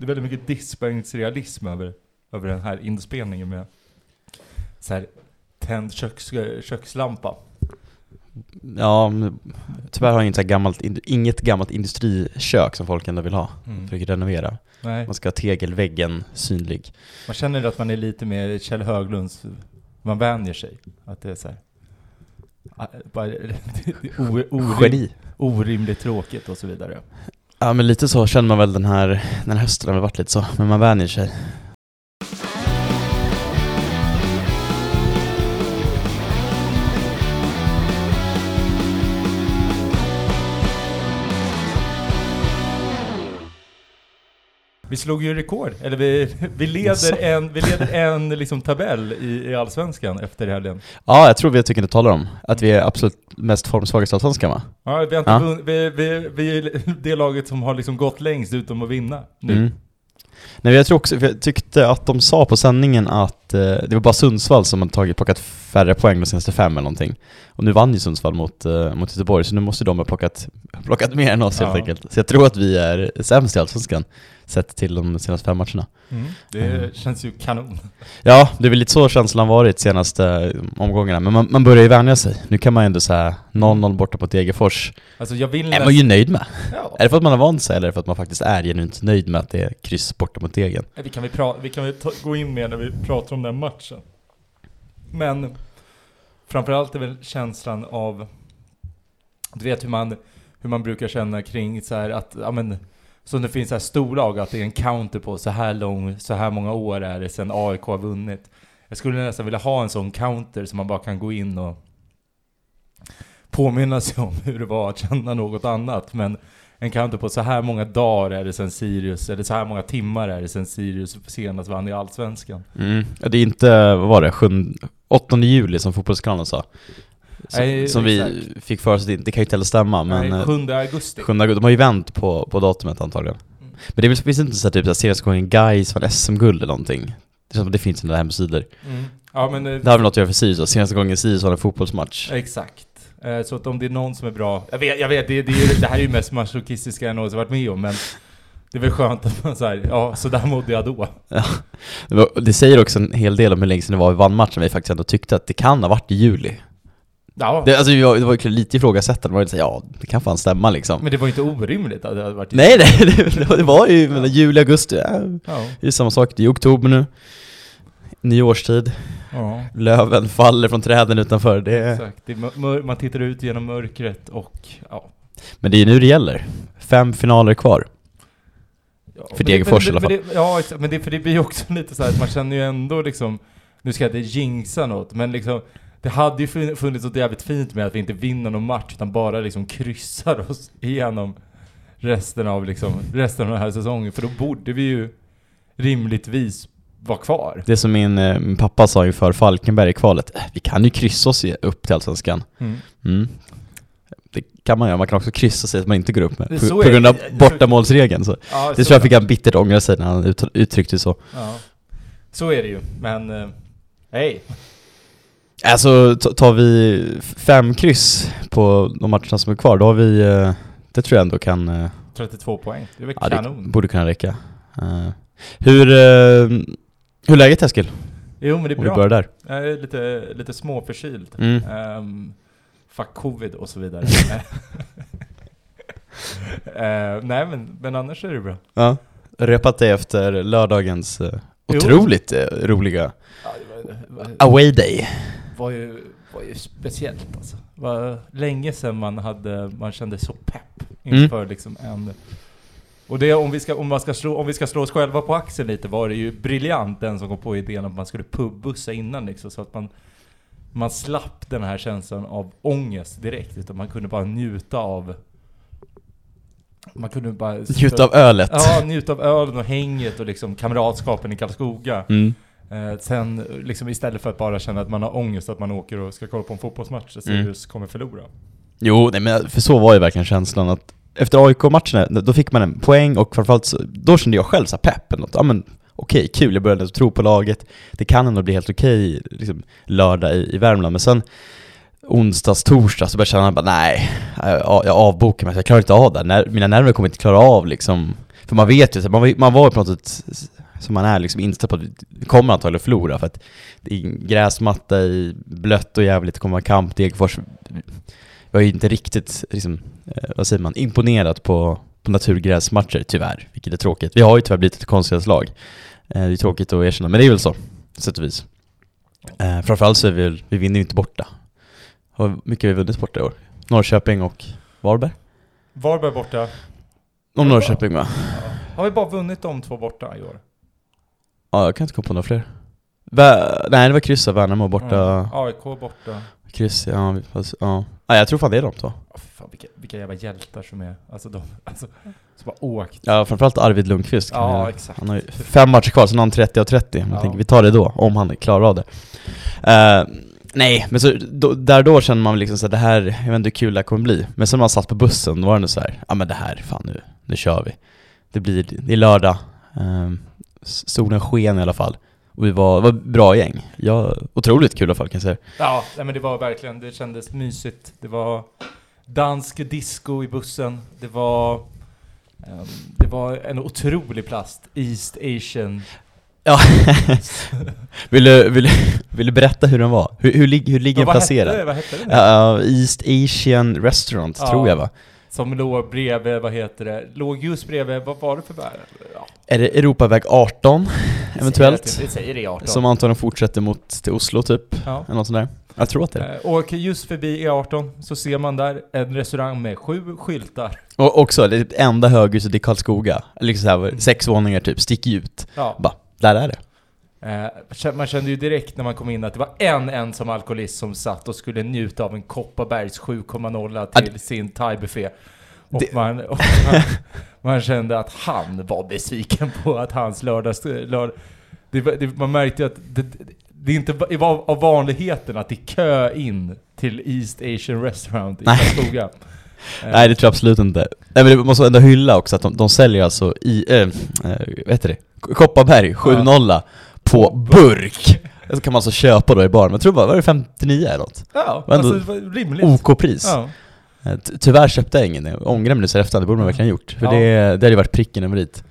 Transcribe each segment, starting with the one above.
det är väldigt mycket diskbänksrealism över, över den här inspelningen med så här tänd köks, kökslampa. Ja, tyvärr har jag inget, gammalt, in- inget gammalt industrikök som folk ändå vill ha. Mm. Försöker renovera. Nej. Man ska ha tegelväggen synlig. Man känner att man är lite mer Kjell Höglunds, man vänjer sig. Att det är så här, ah, bara, orim, orimligt tråkigt och så vidare. Ja men lite så känner man väl den här, den här hösten har väl varit lite så, men man vänjer sig. Vi slog ju rekord, eller vi, vi leder en, vi leder en liksom tabell i, i Allsvenskan efter helgen. Ja, jag tror vi tycker du talar om. Att vi är absolut mest formsvagaste allsvenskan va? Ja, vi, har inte Ja. vunn, vi, vi, vi är det laget som har liksom gått längst utom att vinna nu. Mm. Nej, jag tror också, jag tyckte att de sa på sändningen att eh, det var bara Sundsvall som hade tagit, plockat färre poäng de senaste fem eller någonting. Och nu vann ju Sundsvall mot, eh, mot Göteborg, så nu måste de ha plockat, plockat mer än oss helt Ja. enkelt. Så jag tror att vi är sämst i Allsvenskan, sett till de senaste fem matcherna. Mm. Det Mm. känns ju kanon. Ja, det är väl lite så känslan varit senaste omgångarna, men man, man börjar ju vänja sig. Nu kan man ju ändå säga 0-0 borta på Degerfors. Alltså jag vill är man ju nöjd med. Ja. Är det för att man har vant sig eller är det för att man faktiskt är genuint nöjd med att det är kryss borta mot Degen? Vi kan, vi pra- vi kan väl ta- gå in mer när vi pratar om den matchen. Men framförallt är väl känslan av, du vet hur man, hur man brukar känna kring så här att, ja men, som det finns här storlag, att det är en counter på så här lång, så här många år är det sedan AIK har vunnit. Jag skulle nästan vilja ha en sån counter som man bara kan gå in och påminna sig om hur det var att känna något annat. Men en counter på så här många dagar är det sen Sirius, eller så här många timmar är det sen Sirius senast vann i Allsvenskan. Mm. Det är inte, vad var det, 7, 8 juli som Fotbollskanalen sa? Som, Nej, som vi fick för oss, det det kan ju inte heller stämma men... Nej, eh, 7 augusti. 7 augusti, de har ju vänt på, på datumet antagligen. Mm. Men det är väl, det inte så här, typ så här, senaste gången Gais vann SM-guld eller någonting? Det känns som att det finns några hemsidor. Mm. Ja men eh, Det har väl något att göra för Sirius då? Senaste gången Sirius vann en fotbollsmatch. Exakt. Eh, Så att om det är någon som är bra, jag vet, jag vet det, det, är, det här är ju mest masochistiska jag någonsin varit med om men det är väl skönt att man säger ja så där mådde jag då. Det, var, det säger också en hel del om hur länge sedan det var vi vann matchen, vi faktiskt ändå tyckte att det kan ha varit i juli. Ja, Det, alltså, var- det var ju lite ifrågasättande, det var lite så ja, det kan fan stämma liksom. men det var ju inte orimligt att det hade varit Nej, nej, det, det var ju mellan juli augusti, ja, Ja. det är samma sak, det är oktober nu. Nyårstid, ja. löven faller från träden utanför, det. Exakt. Det mör- man tittar ut genom mörkret och ja. Men det är ju nu det gäller. Fem finaler kvar. ja För Degerfors i alla det- Ja, exakt. Men det, för det blir ju också lite så här att man känner ju ändå liksom, nu ska jag inte jinxa något, men liksom det hade ju fun- funnits något jävligt fint med att vi inte vinner någon match utan bara liksom kryssar oss igenom resten av liksom, resten av den här säsongen. För då borde vi ju rimligtvis vara kvar. Det som min, eh, min pappa sa inför Falkenberg i kvalet, "Äh, vi kan ju kryssa oss upp till Allsvenskan. Mm. Mm. Det kan man göra, man kan också kryssa sig att man inte går upp med, på, på grund av bortamålsregeln. Så. Ja, Det så- tror jag fick han bittert ångra sig när han ut, uttryckte så. Ja. Så är det ju, men eh, hej. Alltså, tar vi fem kryss på de matcherna som är kvar, då har vi, eh, det tror jag ändå kan, eh, 32 poäng. Det är väl ja, det kanon? borde kunna räcka. Eh, hur, eh, hur är läget Eskil? Jo men det är Om vi bra. börjar där. Jag är lite, lite småförkyld. Mm. Um, fuck covid och så vidare. Eh, nej men, men annars är det bra. Ja. Repat dig efter lördagens eh, Jo. otroligt eh, roliga away day. Var, ju, var ju speciellt alltså. Det var länge sedan man, hade, man kände så pepp inför liksom en... Och det, om, vi ska, om, man ska slå, om vi ska slå oss själva på axeln lite var det ju briljant den som kom på idén att man skulle pubbussa innan liksom, så att man man slapp den här känslan av ångest direkt, utan man kunde bara njuta av man kunde bara Njuta av ölet. Ja, njuta av ölen och hänget och liksom kamratskapen i Karlskoga. Mm. Eh, sen liksom istället för att bara känna att man har ångest att man åker och ska kolla på en fotbollsmatch där Mm. Sirius kommer förlora. Jo, nej, men för så var ju verkligen känslan att efter AIK-matcherna, då fick man en poäng och framförallt så, då kände jag själv så här pepp något. Ja men okej, kul, jag började tro på laget. Det kan ändå bli helt okej liksom, lördag i, i Värmland, men sen onsdags, torsdag så började jag känna bara nej, jag, jag avbokar mig, jag klarar inte av det. Mina nerver kommer inte klara av liksom. För man vet ju, var- man var ju på något sätt, som man är liksom inställd på att vi kommer antagligen förlora för att det är gräsmatta i blött och jävligt, det kommer vara kamp, Degerfors Jag är ju inte riktigt, liksom, eh, vad säger man, imponerat på, på naturgräsmatcher tyvärr, vilket är tråkigt. Vi har ju tyvärr blivit ett konstgräslag. Eh, det är tråkigt att erkänna, men det är väl så, sätt och vis. Eh, framförallt så är vi, väl- vi vinner ju inte borta. Hur mycket har vi vunnit borta i år? Norrköping och Varberg? Varberg borta. Om Norrköping va? Har vi bara vunnit de två borta i år? Ja, jag kan inte komma på några fler. Vä- nej, det var kryss av Värnamo borta. Mm. AIK borta. Kryss, ja, fast, ja. ja. jag tror fan det är de två. Oh, fan, vilka, vilka jävla hjältar som är, alltså de, alltså, som har åkt. Ja, framförallt Arvid Lundqvist. kan Ja, jag- exakt. Han har ju fem matcher kvar, sen har han 30 av 30. Man Ja. tänker vi tar det då, om han klarar av det. Eh, nej, men så, då, där då känner man liksom så här, det här, jag vet inte hur kul det här kommer bli. Men sen när man satt på bussen, då var det nog så här, ja men det här, fan nu, nu kör vi. Det blir, det är lördag, eh, solen sken i alla fall. Och vi var, det var bra gäng. Ja, otroligt kul i alla fall kan jag säga. Ja, nej, men det var verkligen, det kändes mysigt. Det var dansk disco i bussen. Det var, ehm, det var en otrolig plast. East Asian. Ja. vill, du, vill, vill du berätta hur den var? Hur, hur, hur ligger Ja, den placerad? Hette, vad hette den? Ja, East Asian Restaurant, Ja. tror jag va? Som låg bredvid, vad heter det? Låg just bredvid, vad var det för bär? Ja, Är det Europaväg 18, vi eventuellt? säger det- säger det 18. Som antagligen fortsätter mot till Oslo typ, ja. eller något sånt där. Jag tror att det är det. Eh, Och just förbi E18 så ser man där en restaurang med sju skyltar. Och också, det enda höghuset i Karlskoga, liksom så här, sex våningar typ, sticker ut. Ja. Bara, där är det. Eh, Man kände ju direkt när man kom in att det var en ensam alkoholist som satt och skulle njuta av en Kopparbergs 7,0 till sin thai-buffé. Och, man, och man, man kände att han var besviken på att hans lördags... Lörd, det, det, man märkte att det, det är inte va- var av vanligheten att det är kö in till East Asian Restaurant i. Karlskoga. Nej det tror jag absolut inte. Nej men det måste ändå hylla också att de, de säljer alltså i, äh, vad heter det? Kopparberg 7-0 på burk! Det kan man alltså köpa då i baren, men jag tror bara, var det 59 eller något? Ja, ändå alltså det var rimligt. OK-pris. Ja. Eh, ty- Tyvärr köpte jag ingen, jag ångrar mig nu så efterhand, det borde man verkligen gjort. För Ja. det, det hade ju varit pricken över dit.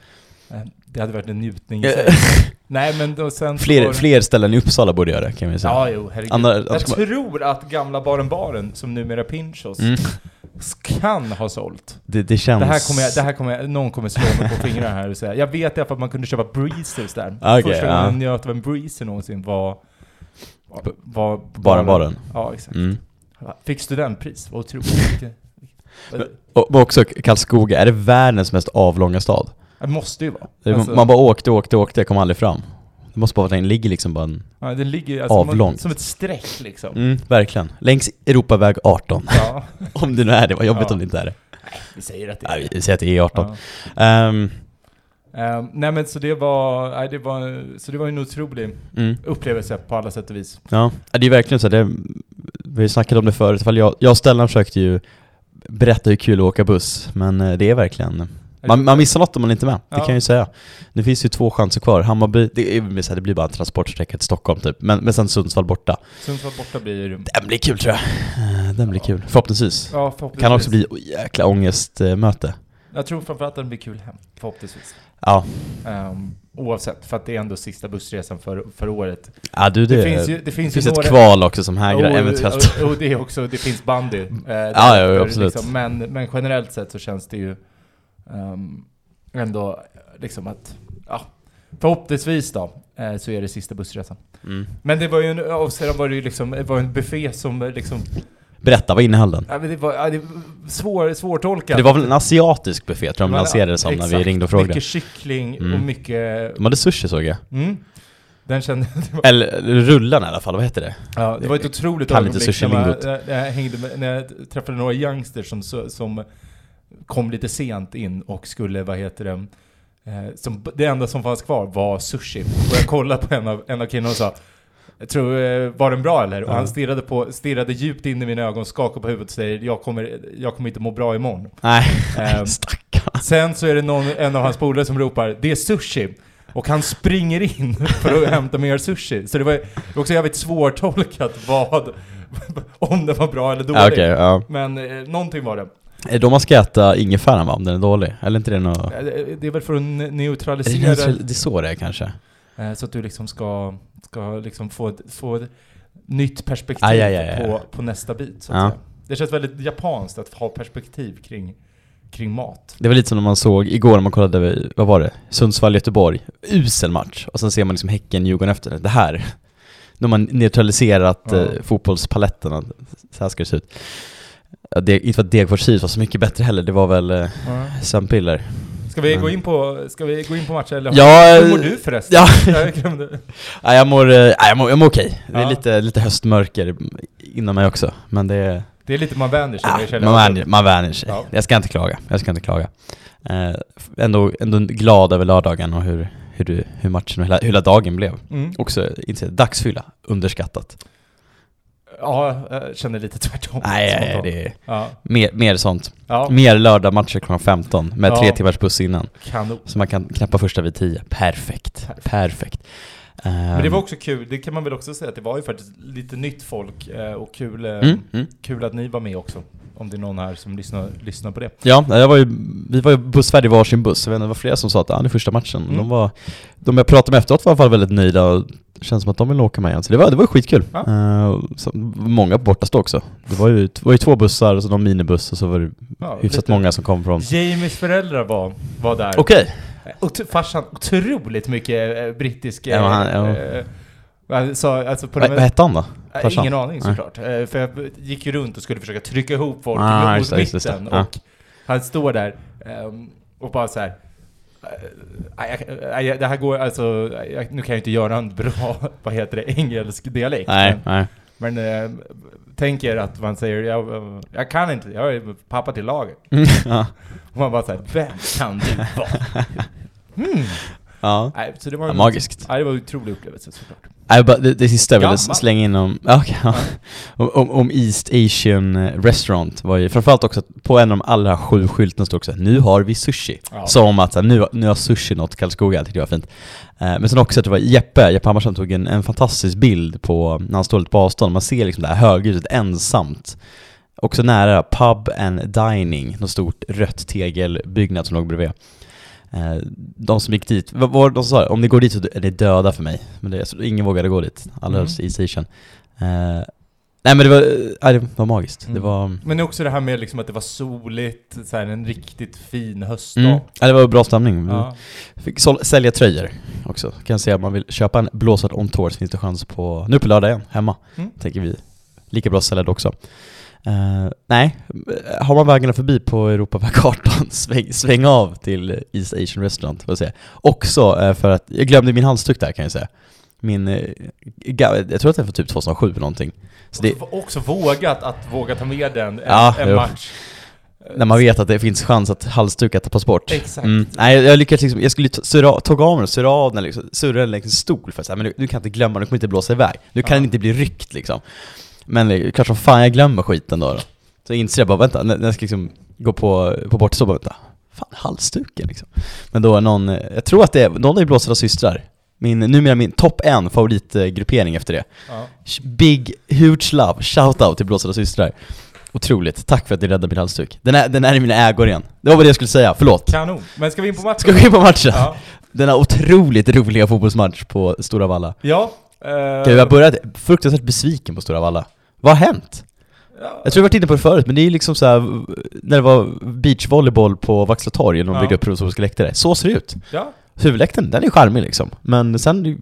Det hade varit en njutning i sig. Eh, Nej men då sen så var fler, fler ställen i Uppsala borde göra det kan vi säga. Ja, jo, herregud. Andra- jag ska tror att gamla Baren Baren, som numera Pinchos, Mm. kan ha sålt. Det, det känns... Det här kommer jag, det här kommer jag, någon kommer slå mig på fingrarna här och säga. Jag vet i alla fall att man kunde köpa breezers där. Okej, Första ja. gången jag njöt av en breezer någonsin var... var, var Baren Baren. Ja, exakt. Mm. Fick studentpris, vad otroligt. Och, och också Karlskoga, är det världens mest avlånga stad? Det måste ju vara. Det- Alltså, Man bara åkte, åkte, åkte, kom aldrig fram. Det måste bara vara den ligger liksom bara en... ja, det ligger alltså avlångt. som ett streck liksom. Mm, verkligen. Längs Europaväg 18. Ja, om det nu är det, vad jobbigt Ja. om det inte är det. vi säger att det är Nej, vi säger att det är 18. Ja. Ehm, Ehm, nej men så det var, nej, det var, så det var en otrolig mm, upplevelse på alla sätt och vis. ja. Det är verkligen så, det, vi har snackat om det förut, jag, jag och Stellan försökte ju berätta hur kul det är att åka buss, men eh, det är verkligen... Man, man missar något om man inte är med, det Ja. kan jag ju säga. Nu finns ju två chanser kvar, Hammarby, det, är, det blir bara en transportsträcka till Stockholm typ, men, men sen Sundsvall borta. Sundsvall borta blir. Den blir kul tror jag. Eh, Den blir Ja. kul, förhoppningsvis. Ja, förhoppningsvis. Kan också bli jäkla ångestmöte. Jag tror framförallt att det blir kul hem, förhoppningsvis. Ja, Ehm, oavsett, för att det är ändå sista bussresan för, för året. ja du det, Det, finns ju, det det finns finns ju ett kval också som hägrar Och- eventuellt. Och, och det är också, det finns bandy. eh, ja, ja, absolut. Liksom, men, men generellt sett så känns det ju ehm, ändå liksom att, ja, förhoppningsvis då, eh, så är det sista bussresan. Mm. Men det var ju en, och sedan var det ju liksom, det var en buffé som eh, liksom, Berätta, vad innehöll den? ja, men det var, ja, det svår, svårtolkat. Det var väl en asiatisk buffé tror jag de Men, lanserade det som när vi exakt. ringde och frågade. Mycket kyckling och Mm. mycket... De hade sushi såg jag. Mm. Den kände... Var, Eller rullarna i alla fall, vad heter det? ja, det var ett otroligt Kan inte ögonblick när, man, när, jag hängde med, när jag träffade några youngsters som, som kom lite sent in och skulle, vad heter det, eh, som, det enda som fanns kvar var sushi. Och jag kollade på en av, en av killarna och sa jag tror, eh, var den bra eller? Och han stirrade, på, stirrade djupt in i mina ögon, skakade på huvudet och säger jag kommer, jag kommer inte må bra imorgon. Nej, Ehm, stackarn. Sen så är det någon, en av hans polare som ropar 'Det är sushi' och han springer in för att hämta mer sushi. Så det var, också jävligt svårtolkat vad, om det var bra eller dåligt. Okej, ja. Men eh, någonting var det. Då man ska äta ingefäran va, om den är dålig? Eller inte det något... Eh, Det är väl för att ne- Är det, neutralisera neutral- det är så det är kanske? eh, så att du liksom ska, ska liksom få, få ett nytt perspektiv Aj, aj, aj. På, på nästa bit så att Ja. säga. Det känns väldigt japanskt att ha perspektiv kring, kring mat. Det var lite som när man såg igår när man kollade, vad var det? Sundsvall-Göteborg. Usel match. Och sen ser man liksom Häcken-Djurgården efter det. Här. Har man neutraliserat Ja. eh, Så här ska det se ut. Ja, det, inte för att Degerfors Syd var så mycket bättre heller. Det var väl eh, sömnpiller. Ska vi, Men- gå in på, ska vi gå in på matchen eller? Ja, Hur mår du förresten? ja. Jag. Nej, jag mår, eh, jag mår, jag mår okej. Det är Ja. lite, lite höstmörker inom mig också. Men det är... Det är lite man vänjer sig. Ja, man, vänjer, man vänjer sig. Ja. Jag ska inte klaga. Jag ska inte klaga. Eh, f- ändå, ändå glad över lördagen och hur, hur, du, hur matchen och hela, hela dagen blev. Mm. Också inte dagsfylla, underskattat. Ja, jag känner lite tvärtom. Nej, nej, det är Ja, mer, mer sånt. ja. Mer lördagmatcher klockan 15 med Ja. tre timmars buss innan. kanon. Så man kan knappa första vid 10. Perfekt. Perfekt. Perfekt. Men det Ehm, var också kul, det kan man väl också säga att det var ju faktiskt lite nytt folk eh, och kul, eh, mm, mm. kul att ni var med också. Om det är någon här som lyssnar, lyssnar på det. Ja, jag var ju, vi var ju bussfärdig i varsin buss. Jag vet inte, det var flera som sa att ah, det är första matchen. Mm. De, var, de jag pratade med efteråt var i alla fall väldigt nöjda och det känns som att de vill åka med igen. Så det var, det var skitkul. Ja. Eh, så, många på bortastå också. Det var ju, var ju två bussar och så någon minibuss och så var det Ja, hyfsat lite- många som kom från... Jamies föräldrar var, var där. Okej! Och t- farsan, otroligt mycket eh, brittisk... Eh, Ja, han- ja. eh, alltså, alltså på Vad vad hette han då? Eh, farsan? Ingen aning Nej. såklart. Eh, För jag gick ju runt och skulle försöka trycka ihop folk Ah, mot mitten. Ja. Och han står där ehm, och bara så här. eh, det här går, alltså, nu kan jag inte göra en bra, vad heter det, engelsk dialekt. Nej, Men, nej. men eh, tänk er att man säger, jag, eh, jag kan inte, jag är pappa till laget. ja. Och man bara såhär, vem kan du vara? Hmm. ja. Nej, så det var Ja, en- magiskt. Nej, det var en otrolig upplevelse såklart. Nej, bara, det, det sista jag ville slänga in om, okej, ja. om, om, East Asian eh, Restaurant var ju framförallt också på en av de allra sju skyltarna står också nu har vi sushi. Ja. Som att så här, nu, nu har sushi nått Karlskoga, tyckte jag var fint. Eh, men sen också att det var Jeppe, Jeppe Hammarström tog en, en fantastisk bild på, när han står lite på avstånd, man ser liksom det här höghuset ensamt. Också nära Pub and Dining, något stort rött tegelbyggnad som låg bredvid. Eh, de som gick dit, vad var det de sa? Om ni går dit så är ni döda för mig. Men det, så ingen vågade gå dit, alla Mm. hölls i East Asian. Eh, nej men det var, nej, det var magiskt. Det Mm. var... Men också det här med liksom att det var soligt, så här, en riktigt fin höstdag. Mm. Ja, det var bra stämning. Ja. Fick sål- sälja tröjor också. Kan jag säga om man vill köpa en blåsart on tour så finns det chans på, nu på lördag igen, hemma. Mm. Tänker vi. Lika bra att sälja det också. Eh, nej, har man vägarna förbi på Europavägkartan, sväng, sväng av till East Asian Restaurant, får jag säga. Också eh, för att, jag glömde min halsduk där kan jag säga. Min, ga- jag tror att det var typ 2007 eller någonting. Så det, Också, vågat att våga ta med den en, Ja, en match. när man vet att det finns chans att halsdukar tappas bort. Exakt. Mm. Nej, jag, lyckades liksom, jag skulle ta- surra, tog av och surra av den liksom, surra den längs en stol för att säga, men du, du kan inte glömma, du kommer inte blåsa iväg. Du kan Ja. inte bli ryckt liksom. Men det som fan jag glömmer skiten då. då. Så inser jag bara, vänta, när jag ska liksom gå på, på bort så bara, vänta, fan halsduken liksom. Men då är någon, eh, jag tror att det är, någon är blåsarna systrar. Min, numera min topp en favoritgruppering efter det. Ja. Big, huge love, shout-out till Blåsarna systrar. Otroligt, tack för att ni räddade min halsduk. Den är, den är i mina ägor igen. Det var vad jag skulle säga, förlåt. Kanon. Men ska vi in på matchen? Ska vi in på matchen? Ja. Denna otroligt roliga fotbollsmatch på Stora Valla. Ja. eh, Okej, jag började fruktansvärt besviken på Stora Valla. Vad har hänt? ja. Jag tror jag varit inne på det förut, men det är ju liksom så här när det var beachvolleyboll på Vaxla torg, när de Ja. byggde upp provisoriska läktare. Så ser det ut. ja. Huvudläktaren, den är charmig liksom. Men sen är det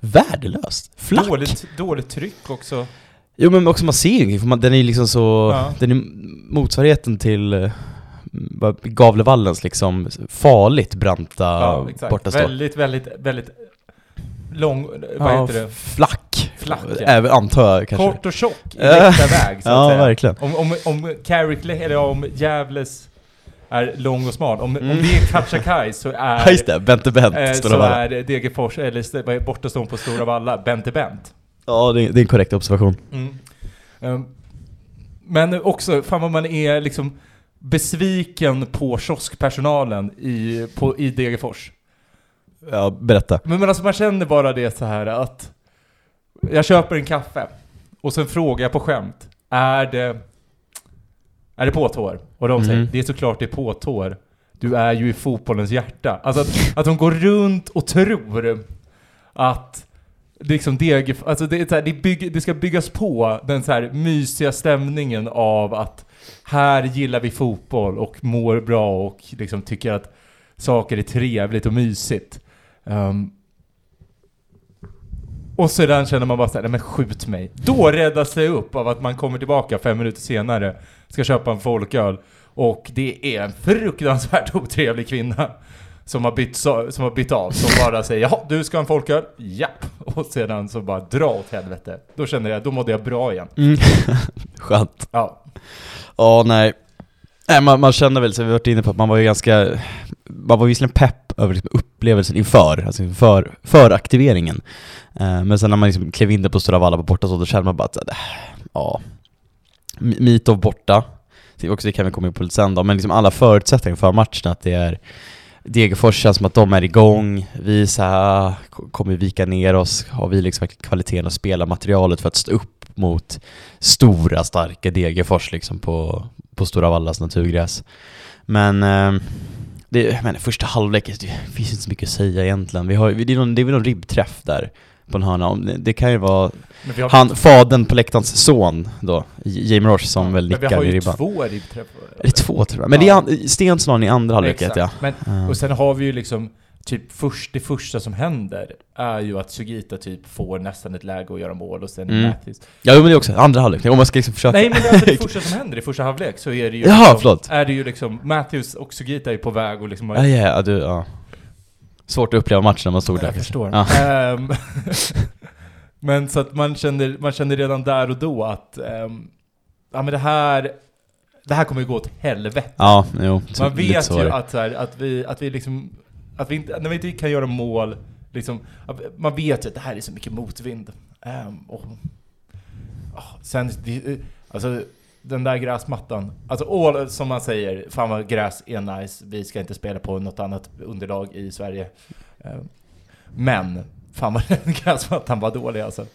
värdelöst. Flack. Dåligt, dåligt tryck också. Jo men också man ser ju ingenting, för man, den är ju liksom så, Ja. den är motsvarigheten till eh, Gavlevallens liksom farligt branta Ja, bortastå. Väldigt, väldigt, väldigt lång, vad ja, heter det? Flack. Flack, ja. Även antar jag kanske. Kort och tjock i rätta väg så att Ja, säga. verkligen. Om, om, om Carrick, eller om Gävles är lång och smal, om, Mm. om det är Katjakaj så är... Ja just det, Bente Bent, eh, så är Degerfors, eller bortastående på Stora Valla, Bente Bent. Ja, det är, det är en korrekt observation. Mm. Ehm, men också, fan vad man är liksom besviken på kioskpersonalen i, på, i Degerfors. Ja, berätta. Men, men alltså man känner bara det så här att jag köper en kaffe och sen frågar jag på skämt, är det är det på tår? Och de säger, Mm. det är såklart det är på tår. Du är ju i fotbollens hjärta. Alltså att, att de går runt och tror att liksom deg, alltså det, här, det, bygg, det ska byggas på den så här mysiga stämningen av att här gillar vi fotboll och mår bra och liksom tycker att saker är trevligt och mysigt. Ehm, och sedan känner man bara såhär, nej men skjut mig. Då räddas det upp av att man kommer tillbaka fem minuter senare, ska köpa en folköl, och det är en fruktansvärt otrevlig kvinna som har bytt, so- som har bytt av, som bara säger ja du ska ha en folköl? Japp! Och sedan så bara dra åt helvete. Då kände jag, då mådde jag bra igen. Mm. Skönt. Ja. Ja, nej. Nej, man, man kände väl, så vi har varit inne på att man var ju ganska, man var visserligen pepp över liksom upplevelsen inför, alltså inför, för aktiveringen. Eh, men sen när man liksom klev in där på Stora Valla på borta så, då kände man bara att, äh, ja, Mitov borta, det, också, det kan vi komma in på lite sen då, men liksom alla förutsättningar för matchen, att det är Degerfors känns som att de är igång, vi så här, kommer vika ner oss, har vi liksom kvaliteten att spela materialet för att stå upp mot stora starka Degerfors liksom på, på Stora Vallas naturgräs. Men, eh, det, men första halvlek, det finns inte så mycket att säga egentligen. Vi har, det, är någon, det är väl någon ribbträff där på en hörna. Det, kan ju vara har, han, fadern på läktarens son då, Jamie Roche, som väl men vi nickar har i ju ribban. två ribbträffar. Är det två tror jag? Men det är Stensson i andra halvlek jag. Men, Ja. och sen har vi ju liksom, typ först, det första som händer är ju att Sugita typ får nästan ett läge att göra mål och sen Mm. Matthews. Ja, men det är också andra halvlek, om man ska liksom försöka. Nej men alltså det första som händer i första halvlek så är det ju Jaha, liksom. Är det ju liksom, Matthews och Sugita är på väg och liksom Ja, ja, ja, du, ja. Svårt att uppleva matchen när man stod där. Jag förstår. Ja. Ehm, men så att man kände, man kände redan där och då att ehm, ja men det här, det här kommer ju gå åt helvete. Ja, jo. Man vet ju det. att, så här, att vi, att vi liksom, att vi inte, när vi inte kan göra mål, liksom, man vet ju att det här är så mycket motvind. Ehm, och, ah, sen, vi, alltså den där gräsmattan, alltså all, som man säger, fan vad gräs är nice, vi ska inte spela på något annat underlag i Sverige. Ehm, men, fan vad den gräsmattan var dålig alltså.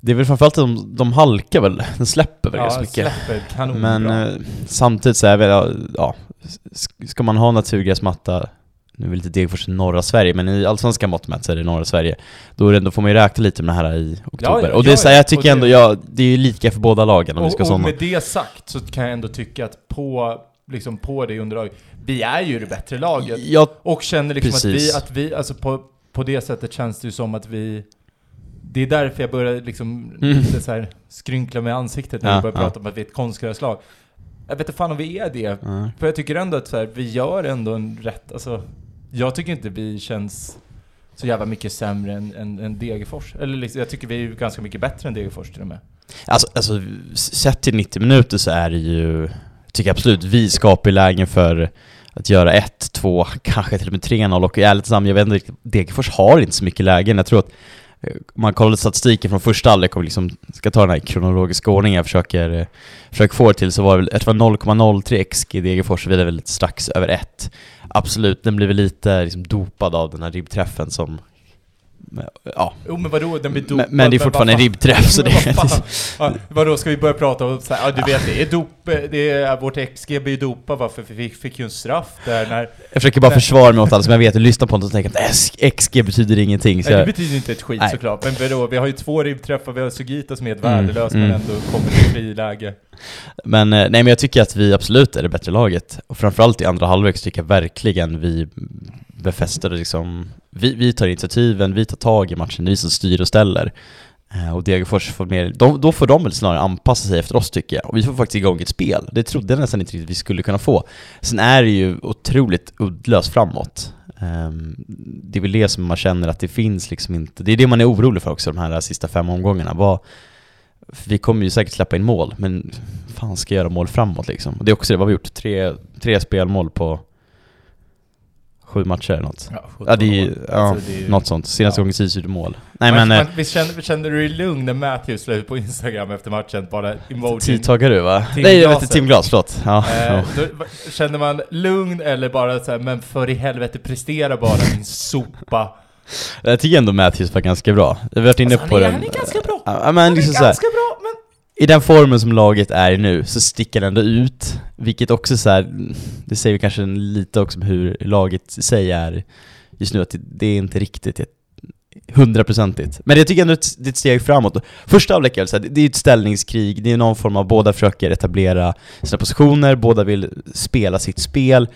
Det är väl framförallt att de, de halkar väl, den släpper väl ganska mycket. släpper Men eh, samtidigt så är väl, ja, ska man ha naturgräsmatta, nu är väl inte Degerfors i norra Sverige, men i allsvenska mått mätt så är det norra Sverige, då, är det, då får man ju räkna lite med det här i oktober. ja, och det är ja, så ja. jag Och tycker det- ändå, ja, det är ju lika för båda lagen om vi ska och, och sådana. med det sagt så kan jag ändå tycka att på, liksom på det underlaget, vi är ju det bättre laget. Ja, Och känner liksom att vi, Precis. att vi, alltså på, på det sättet känns det ju som att vi det är därför jag börjar liksom Mm. lite så här skrynkla med ansiktet när Ja, vi börjar ja. prata om att vi är ett konstgräslag. Jag vet inte fan om vi är det. ja. För jag tycker ändå att så här, vi gör ändå en rätt, alltså jag tycker inte vi känns så jävla mycket sämre än, än, än Degerfors. Eller liksom, jag tycker vi är ganska mycket bättre än Degerfors till och med. Alltså, alltså, sett till 90 minuter så är det ju, tycker jag absolut, vi skapar ju lägen för att göra 1, 2, kanske till och med 3-0 och ärligt talat, jag vet inte riktigt, Degerfors har inte så mycket lägen. Jag tror att om man kollar statistiken från första halvlek och liksom ska ta den här kronologiska ordningen jag försöker, eh, försöker få det till så var det väl, jag tror det var 0,03 XG i Degerfors, vi är väl strax över 1. Absolut, den blir väl lite liksom dopad av den här ribbträffen som, ja, Jo men vadå, den blir dopad. men, men det är fortfarande en ribbträff så det fan? Ja, vadå, ska vi börja prata om så här, ja du vet det är dop, det är, vårt XG blir ju dopat va, för vi fick, ju en straff där när... Jag försöker bara försvara mig åt alla som jag vet och lyssnar på något och tänker att "S- XG betyder ingenting så Nej, det betyder inte ett skit Nej. såklart, men vadå, vi har ju två ribbträffar, vi har Sugita som är helt Mm, värdelös mm. men ändå kommer till friläge. Men eh, nej men jag tycker att vi absolut är det bättre laget Och framförallt i andra halvlek så tycker jag verkligen vi befäster det liksom vi, vi tar initiativen, vi tar tag i matchen, det är vi som styr och ställer. Eh, och Degerfors får mer, de, då får de väl snarare anpassa sig efter oss tycker jag. Och vi får faktiskt igång ett spel, det trodde jag nästan inte riktigt vi skulle kunna få. Sen är det ju otroligt uddlöst framåt. Ehm, det är väl det som man känner att det finns liksom inte, det är det man är orolig för också de här sista fem omgångarna. Vad, vi kommer ju säkert släppa in mål, men fan ska jag göra mål framåt liksom? Och det är också det, vad har vi gjort? Tre, tre spelmål på sju matcher eller något? Ja, Ja, det är, ju- 17 ja Alltså, det är ju- något sånt. Senaste ja. gången Sisu gjorde mål. Nej men, men, eh, visst kände, kände du dig lugn när Matthews la ut på Instagram efter matchen, bara emoji? tidtagare du va? Nej jag vet Glaser. inte, Tim Glas, förlåt. Ja, Eh, då, kände man lugn eller bara så här, men för i helvete prestera bara din sopa? Jag tycker ändå Matthews var ganska bra. Jag har varit inne Alltså, han på är- den. han är ganska bra. Ja, men Han är liksom så här, ganska bra, men i den formen som laget är i nu så sticker det ändå ut, vilket också så här, det säger kanske lite också om hur laget i sig är just nu, att det, det är inte riktigt hundraprocentigt. Men jag tycker ändå att det är ett steg framåt. Första halvlek är det är ett ställningskrig, det är någon form av båda försöker etablera sina positioner, båda vill spela sitt spel.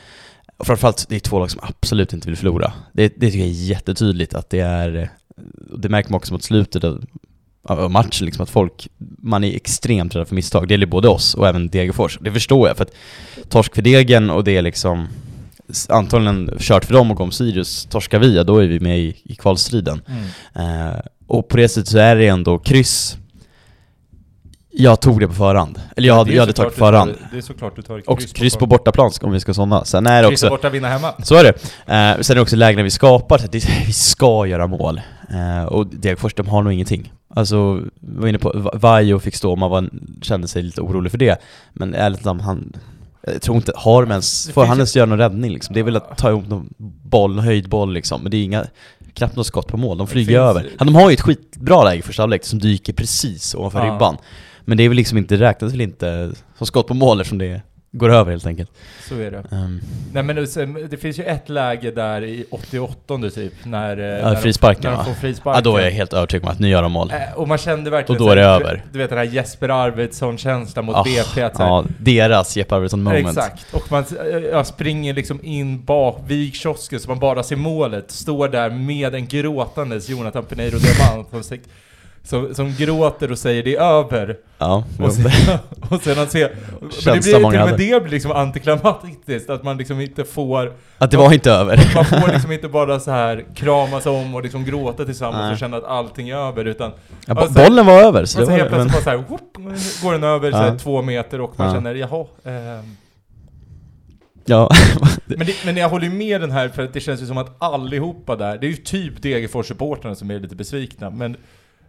Och framförallt, det är två lag som absolut inte vill förlora. Det, det tycker jag är jättetydligt att det är, det märker man också mot slutet av, matchen, liksom att folk, man är extremt rädd för misstag. Det gäller både oss och även Degerfors. Det förstår jag, för att torsk för degen och det är liksom antagligen kört för dem och om Sirius torskar vi, då är vi med i, i kvalstriden. Mm. Eh, och på det sättet så är det ändå kryss. Jag tog det på förhand. Eller jag, hade, jag hade tagit på förhand. det är såklart du tar kryss Och kryss på, på bortaplan om vi ska sådana. Sen är det kryss också... borta, vinna hemma. Så är det. Eh, sen är det också lägena vi skapar, så att det, vi ska göra mål. Eh, och Degerfors, de har nog ingenting. Alltså, var inne på, Vajo fick stå, man var, kände sig lite orolig för det. Men ärligt talat, han, jag tror inte, har de ens, får han ens göra någon räddning liksom? Det är väl att ta ihop någon boll, någon höjdboll liksom, men det är inga, knappt något skott på mål, de flyger över. Han, de har ju ett skitbra läge första halvlek som dyker precis ovanför ja. ribban. Men det är väl liksom inte, räknas väl inte som skott på mål eftersom det är går över helt enkelt. Så är det. Um. Nej men det, finns ju ett läge där i 88 typ, när... Eh, ja, frisparken va? frisparken. Ja, då är jag helt övertygad om att nu gör de mål. Äh, och man kände verkligen... Och då är det över. Du vet den här Jesper Arvidsson-känslan mot oh, BP. Att ja, deras Jesper Arvidsson-moment. Exakt. Och man ja, springer liksom in bak vid kiosken så man bara ser målet. Står där med en gråtandes Jonathan Peneiro Diamant som, som gråter och säger det är över. Ja, och sen, och sen att se... Men det blir, till och med det blir liksom antiklimatiskt, att man liksom inte får... Att det var inte över. Man får liksom inte bara så här kramas om och liksom gråta tillsammans Nej. och känna att allting är över, utan... Ja, alltså, bollen var över, så det var... helt plötsligt bara så här, whoop, går den över ja. så här, två meter och man ja. känner, jaha... Eh, Ja. men, det, men jag håller ju med den här, för det känns ju som att allihopa där, det är ju typ Degerfors-supportrarna som är lite besvikna, men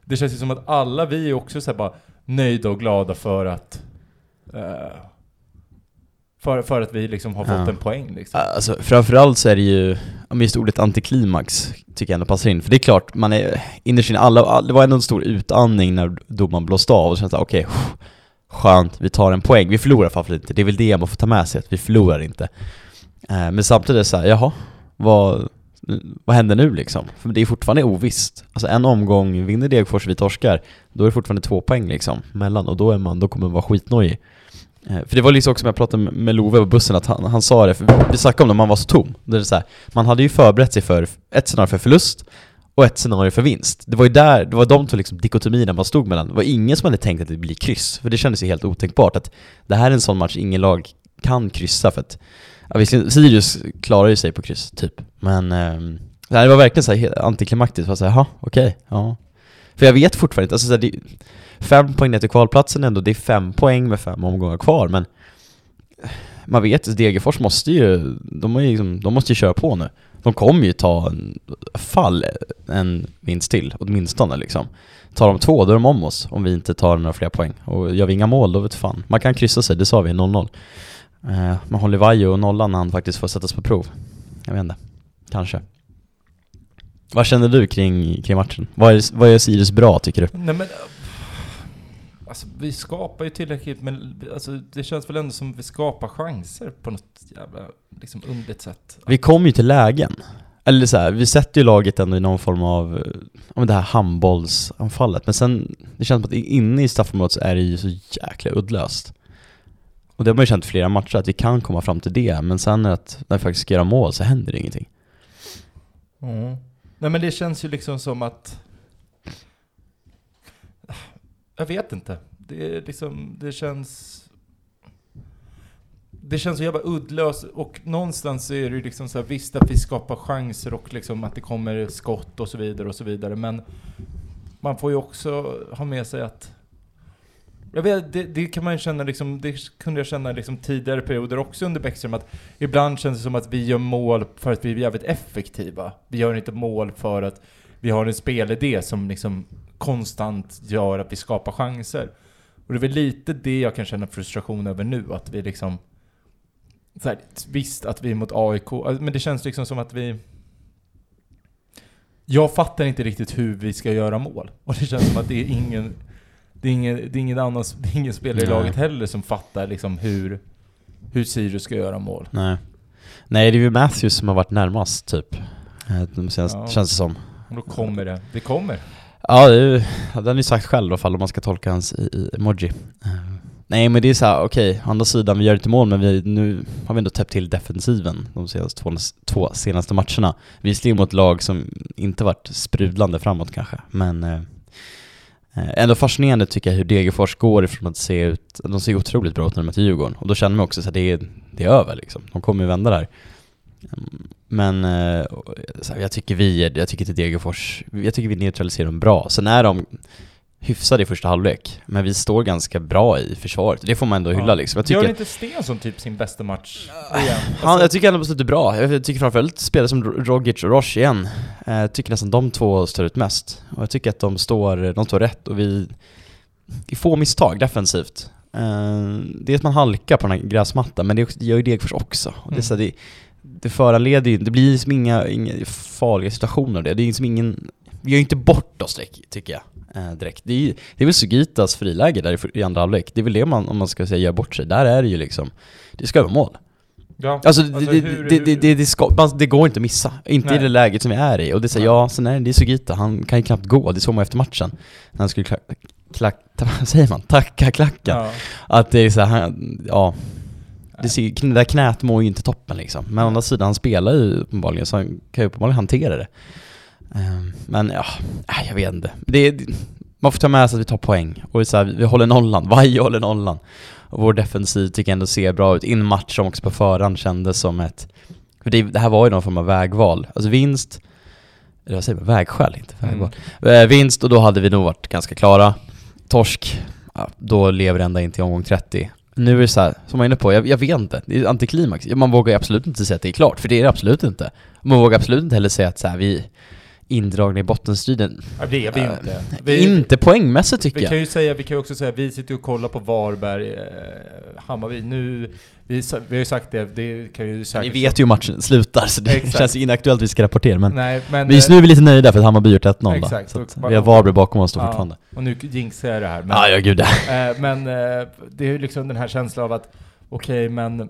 det känns ju som att alla vi är också så bara nöjda och glada för att uh, för, för att vi liksom har fått ja. en poäng liksom. Alltså framförallt så är det ju, om just ordet antiklimax tycker jag ändå passar in. För det är klart, man är innerst inne, alla, det var ändå en stor utandning när domaren blåste av och så kändes det okej, okay, skönt, vi tar en poäng. Vi förlorar framför inte, det är väl det man får ta med sig, att vi förlorar inte. Uh, men samtidigt är det så här, jaha, vad, vad händer nu liksom? För det är fortfarande ovisst. Alltså en omgång, vinner Degerfors, vi torskar, då är det fortfarande två poäng liksom mellan och då är man, då kommer man vara skitnojig. Eh, för det var liksom också som jag pratade med Love på bussen, att han, han sa det, för vi snackade om det, man var så tom. Det är så här, man hade ju förberett sig för ett scenario för förlust och ett scenario för vinst. Det var ju där, det var de två liksom dikotomierna man stod mellan. Det var ingen som hade tänkt att det blir kryss, för det kändes ju helt otänkbart att det här är en sån match ingen lag kan kryssa för att Ja visst, Sirius klarar ju sig på kryss, typ. Men eh, det var verkligen så här antiklimaktiskt, var såhär, jaha, okej, okay, ja. För jag vet fortfarande inte, alltså så här, det, fem poäng ner till kvalplatsen ändå, det är fem poäng med fem omgångar kvar, men man vet, alltså Degerfors måste ju, de, ju liksom, de måste ju köra på nu. De kommer ju ta en fall, en vinst till, åtminstone liksom. Tar de två, då är de om oss, om vi inte tar några fler poäng. Och gör vi inga mål, då vet fan. Man kan kryssa sig, det sa vi, 0-0. Eh, man håller Vajo och nollan när han faktiskt får sättas på prov. Jag vet inte. Kanske. Vad känner du kring, kring matchen? Vad är, vad är Sirius bra tycker du? Nej men... Alltså vi skapar ju tillräckligt men alltså, det känns väl ändå som vi skapar chanser på något jävla liksom underligt sätt. Vi kommer ju till lägen. Eller så här, vi sätter ju laget ändå i någon form av, om det här handbollsanfallet. Men sen, det känns som att inne i straffområdet så är det ju så jäkla uddlöst. Och det har man ju känt flera matcher, att vi kan komma fram till det, men sen att när vi faktiskt ska göra mål så händer det ingenting. Mm. Nej men det känns ju liksom som att... Jag vet inte. Det är liksom, det känns... Det känns så jävla uddlöst och någonstans är det ju liksom så här, visst att vi skapar chanser och liksom att det kommer skott och så vidare och så vidare, men man får ju också ha med sig att jag vet, det, det, kan man känna liksom, det kunde jag känna liksom tidigare perioder också under Bäckström, att ibland känns det som att vi gör mål för att vi är jävligt effektiva. Vi gör inte mål för att vi har en spelidé som liksom konstant gör att vi skapar chanser. Och det är väl lite det jag kan känna frustration över nu, att vi liksom... Så här, visst att vi är mot AIK, men det känns liksom som att vi... Jag fattar inte riktigt hur vi ska göra mål. Och det känns som att det är ingen det är ingen, det är ingen annan, det är ingen spelare i Nej. laget heller som fattar liksom hur, hur Sirius ska göra mål. Nej. Nej, det är ju Matthews som har varit närmast typ. Eh, De senaste, Ja. känns det som. Och då kommer det. Det kommer. Ja, det är ju, ja, den har ju sagt själv i alla fall om man ska tolka hans emoji. Eh, Nej men det är så här, okej, å andra sidan, vi gör inte mål men vi, nu har vi ändå täppt till defensiven de senaste två, två senaste matcherna. Visserligen mot lag som inte varit sprudlande framåt kanske, men eh, Eh, ändå fascinerande tycker jag hur Degerfors går ifrån att se ut, de ser otroligt bra ut när de möter Djurgården och då känner man också att det är, det är över liksom, de kommer ju vända där. Mm, men eh, så här, jag tycker vi, jag tycker inte Degerfors, jag tycker vi neutraliserar dem bra. Sen är de hyfsade i första halvlek, men vi står ganska bra i försvaret. Det får man ändå hylla Ja. liksom. Jag Gör tycker, inte Stensson typ sin bästa match igen? han, Alltså, jag tycker han har slutat bra. Jag tycker framförallt spelare som Rogic och Roche igen, eh, jag tycker nästan de två står ut mest. Och jag tycker att de står, de står rätt och vi, vi får misstag defensivt. Eh, det är att man halkar på den här gräsmattan, men det, gör ju Degerfors också. Och det, är så här, det, det föranleder ju, det blir liksom inga, inga farliga situationer av det. Det är liksom ingen, vi gör ju inte bort oss tycker jag. Eh, direkt. Det, är, ju- det är väl Sugitas friläge där i, i andra halvlek. Det är väl det man, om man ska säga, gör bort sig. Där är det ju liksom, det ska vara mål. ja. Alltså, det, Alltså, det, hur- det, det, det, det, ska, man, det går inte att missa. Inte i Nej. det läget som vi är i. Och det säger ja, sen är det, det är Sugita, han kan ju knappt gå. Det såg man efter matchen. När han skulle klack, klack, säger man? Tacka klacken. ja. Att det är så här, han, ja. Det, ser, det där knät mår ju inte toppen liksom. Men å andra sidan, han spelar ju uppenbarligen, så han kan ju uppenbarligen hantera det. Ehm, men ja, nej, jag vet inte. Det, är- man får ta med sig att vi tar poäng. Och så här, vi håller nollan, varje håller nollan. Och vår defensiv tycker jag ändå ser bra ut. I en match som också på förhand kändes som ett... För det, det här var ju någon form av vägval. Alltså vinst, eller vad säger man? Vägskäl, inte vägval. Eh, vinst och då hade vi nog varit ganska klara. Torsk, ja, då lever det ända in till omgång 30. Nu är det så här, som jag var inne på, jag, jag vet inte. Det är antiklimax. Man vågar absolut inte säga att det är klart, för det är det absolut inte. Man vågar absolut inte heller säga att så här, vi är indragna i bottenstriden. Det är vi Eh, inte. Vi, inte poängmässigt tycker vi kan jag. ju säga, vi kan ju också säga, vi sitter och kollar på Varberg, eh, Hammarby. Nu, vi, vi har ju sagt det, det kan ju Vi säkert... vet ju hur matchen slutar, så det Exakt. känns inaktuellt att vi ska rapportera. Men, Nej, men... just nu är vi lite nöjda för att Hammarby gjort 1-0 då. Exakt. Så att Och- vi har Varberg bakom oss då Ja, fortfarande. Och nu jinxar jag det här. Men, Ja, ja gud. eh, men eh, det är ju liksom den här känslan av att, okej men...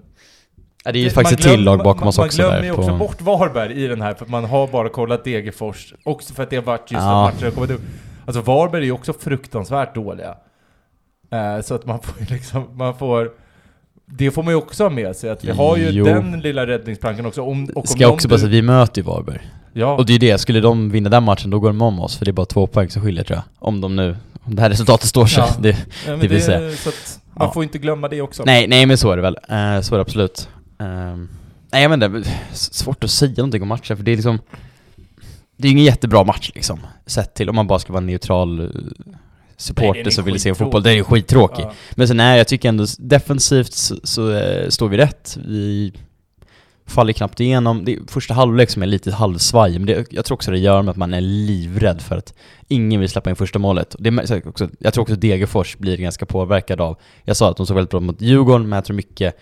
Ja, det är ju Det- faktiskt ett man glöm- till lag bakom man, oss också Man glömmer ju också på- bort Varberg i den här, för man har bara kollat Degerfors. Också för att det har varit just Ja. matcher kommit upp. Alltså Varberg är ju också fruktansvärt dåliga. Eh, så att man får liksom, man får... Det får man ju också ha med sig, att vi har ju Jo. den lilla räddningsplankan också. Om, och om Ska jag också bara du- säga att vi möter ju Varberg. Ja, Och det är ju det, skulle de vinna den matchen då går de om oss, för det är bara två poäng som skiljer tror jag. Om de nu, om det här resultatet står sig. Ja. Det, ja, det det, vill säga. så att man Ja. får inte glömma det också. nej, nej men så är det väl. Eh, så är det absolut. Ehm, nej jag vet inte, svårt att säga någonting om matchen för det är liksom Det är ju ingen jättebra match liksom, sett till om man bara ska vara neutral eh, supporter som vill se fotboll. Den är ju skittråkig. Ja. Men sen nej, jag tycker ändå defensivt så, så eh, står vi rätt. Vi faller knappt igenom. Det är första halvlek som är lite halvsvaj, men det, jag tror också det gör med att man är livrädd för att ingen vill släppa in första målet. Det, är- också, jag tror också Degerfors blir ganska påverkad av, jag sa att de såg väldigt bra mot Djurgården, men jag tror mycket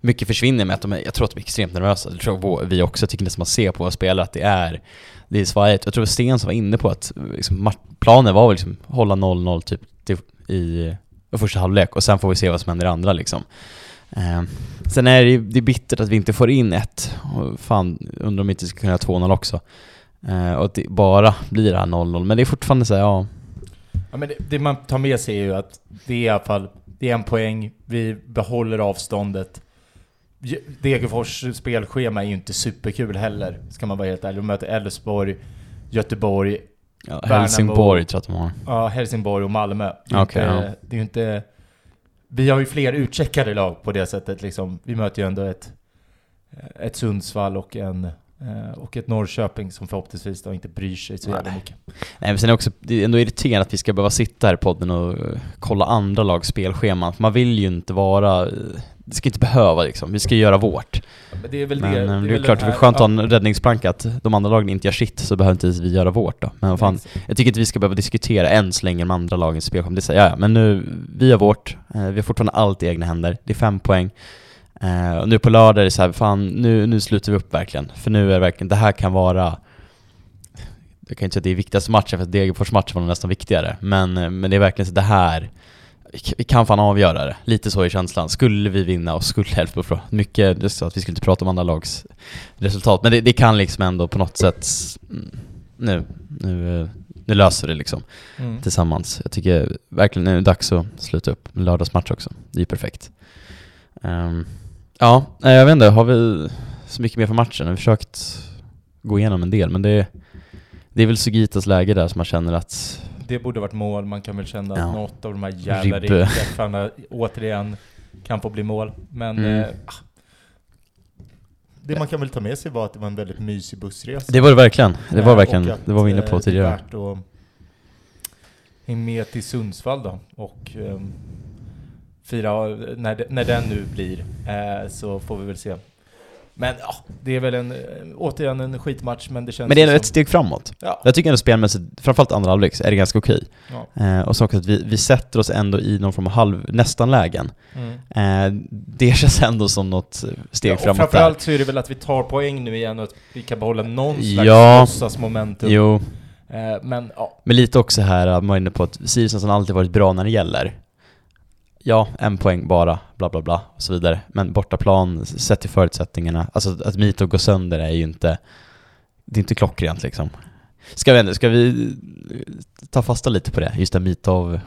mycket försvinner med att de är, jag tror att de är extremt nervösa. Det tror vi också tycker nästan man ser på våra spelare att det är, det är svajigt. Jag tror Sten som var inne på att liksom, planen var väl liksom hålla 0-0 typ i, i första halvlek och sen får vi se vad som händer i andra liksom. Eh, sen är det, det är bittert att vi inte får in ett, och fan undrar om vi inte ska kunna göra 2-0 också. Eh, och att det bara blir det här 0-0, men det är fortfarande så här, ja, Ja, men det, det man tar med sig är ju att det är i alla fall det är en poäng, vi behåller avståndet. Ge- Degerfors spelschema är ju inte superkul heller, ska man vara helt ärlig. De möter Elfsborg, Göteborg, ja. Helsingborg tror jag att de har. ja, Helsingborg och Malmö. Det Okej, inte, ja. det är ju inte... Vi har ju fler utcheckade lag på det sättet liksom. Vi möter ju ändå ett, ett Sundsvall och en eh, och ett Norrköping som förhoppningsvis då inte bryr sig så jävla mycket. Nej men sen är det också, det är ändå irriterande att vi ska behöva sitta här i podden och eh, kolla andra lags spelscheman. Man vill ju inte vara, det ska inte behöva liksom, vi ska göra vårt. Men det är väl Men det. eh, det är, väl klart, det är skönt att ha en räddningsplanka att de andra lagen inte gör sitt så behöver inte vi göra vårt då. Men fan, jag tycker inte vi ska behöva diskutera än så länge de andra lagens spelschema. Det är här, ja, ja, men nu, vi har vårt, eh, vi har fortfarande allt i egna händer, det är fem poäng. Eh, och nu på lördag är det så här, fan nu, nu slutar vi upp verkligen. För nu är det verkligen, det här kan vara jag kan inte säga att det är viktigaste matchen, för Degerfors match var nästan viktigare. Men, men det är verkligen så det här, vi vi kan fan avgöra det. Lite så i känslan. Skulle vi vinna och skulle Elfsborg få mycket, så att vi skulle inte prata om andra lags resultat, men det, det kan liksom ändå på något sätt, mm, nu, nu, eh, nu löser det liksom Mm. tillsammans. Jag tycker verkligen nu är det dags att sluta upp lördagsmatch också. Det är ju perfekt. Ehm, ja, jag vet inte, har vi så mycket mer för matchen? Jag har försökt gå igenom en del, men det, det är väl Sugitas läge där som man känner att Det borde varit mål, man kan väl känna att Ja. något av de här jävla ringträffarna återigen kan få bli mål. Men Mm. eh, det man kan väl ta med sig var att det var en väldigt mysig bussresa. Det var det verkligen. Det var Eh, verkligen, att, det var vi inne eh, på tidigare. Det är värt att hänga med till Sundsvall då och ehm, fira, när, det- när den nu blir, eh, så får vi väl se. Men ja, det är väl en, eh, återigen en skitmatch, men det känns Men det är ändå ett som- steg framåt. Ja. Jag tycker ändå spelmässigt, framförallt andra halvlek, är det ganska okej. ja. Eh, och så också att vi, vi sätter oss ändå i någon form av halv, nästan lägen. Mm. Eh, det känns ändå som något steg Ja, och framåt där. framförallt så är det väl att vi tar poäng nu igen och att vi kan behålla någon slags Ja. låtsasmomentum. Jo, Eh, men ja, Men lite också här, man var inne på att Sirius har alltid varit bra när det gäller. Ja, en poäng bara, bla bla bla och så vidare. Men bortaplan, sett till förutsättningarna, alltså att Mito går sönder är ju inte, det är inte klockrent liksom. Ska vi, ska vi ta fasta lite på det, just det Mitov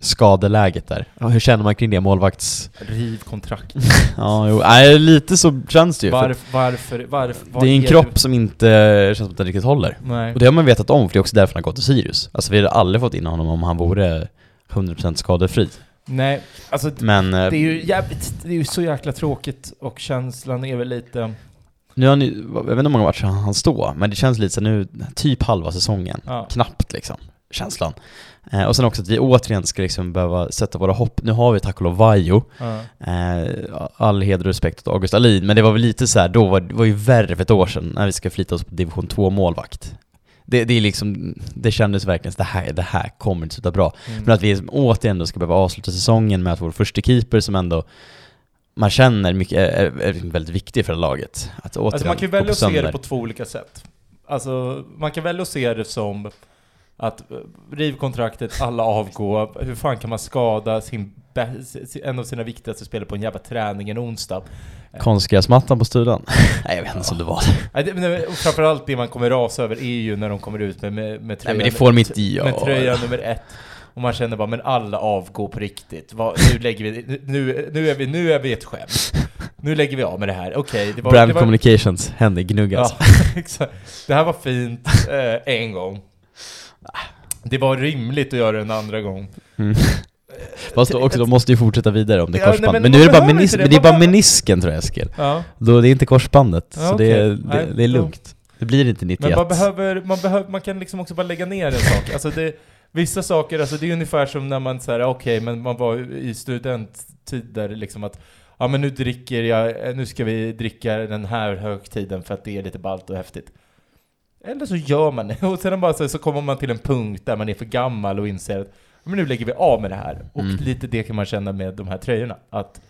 skadeläget där. Ja, hur känner man kring det, målvakts... riv kontrakt. Ja, jo, nej, lite så känns det ju. för Varför, varför, varför? det är en du- kropp som inte känns som att den riktigt håller. Nej. Och det har man vetat om, för det är också därför han har gått till Sirius. Alltså vi hade aldrig fått in honom om han vore 100% skadefri. Nej, alltså Men eh, det är ju jävligt, det är ju så jäkla tråkigt och känslan är väl lite, nu har ni, jag vet inte hur många matcher han står, men det känns lite så nu, typ halva säsongen. ja. Knappt liksom, känslan. Eh, och sen också att vi återigen ska liksom behöva sätta våra hopp, nu har vi tack och lov Vaiho, ja. eh, all heder och respekt åt August Alin, men det var väl lite så här, då var det var ju värre för ett år sedan när vi ska flytta oss på division 2 målvakt. Det, det är liksom, det kändes verkligen så det här, det här kommer inte sluta bra. Mm. Men att vi återigen då ska behöva avsluta säsongen med att vår första keeper som ändå man känner mycket är, är, är väldigt viktig för laget. Att återigen Alltså man kan ju välja att se det på två olika sätt. Alltså, man kan välja att se det som att riv kontraktet, alla avgå. Hur fan kan man skada sin, en av sina viktigaste spelare på en jävla träning en onsdag? Konstgräsmattan på studion. Nej jag vet inte om det var Nej, men och framförallt det man kommer rasa över är ju när de kommer ut med, med, med tröjan, Nej men det får de inte göra. med tröja nummer ett. Och man känner bara, men alla avgår på riktigt. Vad, nu lägger vi, nu, nu, är vi, nu är vi ett skämt. Nu lägger vi av med det här. Okej, det var... Brand var, communications, hände gnuggas. Ja, exakt. Det här var fint eh, en gång. Det var rimligt att göra det en andra gång. Mm. Fast också, de måste ju fortsätta vidare om det är Ja, nej, korsband. men men, man nu är det bara, menis- det. men det är bara menisken tror jag Eskil. Ja. Då, det är inte korsbandet, Ja, så okej. det, är, det, det är lugnt. Det blir inte 91. Men man behöver, man behöver, man kan liksom också bara lägga ner en sak. Alltså det, vissa saker, alltså det är ungefär som när man säger okej, men man var i studenttider liksom att ja men nu dricker jag, nu ska vi dricka den här högtiden för att det är lite ballt och häftigt. Eller så gör man det, och sen bara så, så kommer man till en punkt där man är för gammal och inser att men nu lägger vi av med det här. Och Mm. lite det kan man känna med de här tröjorna. Att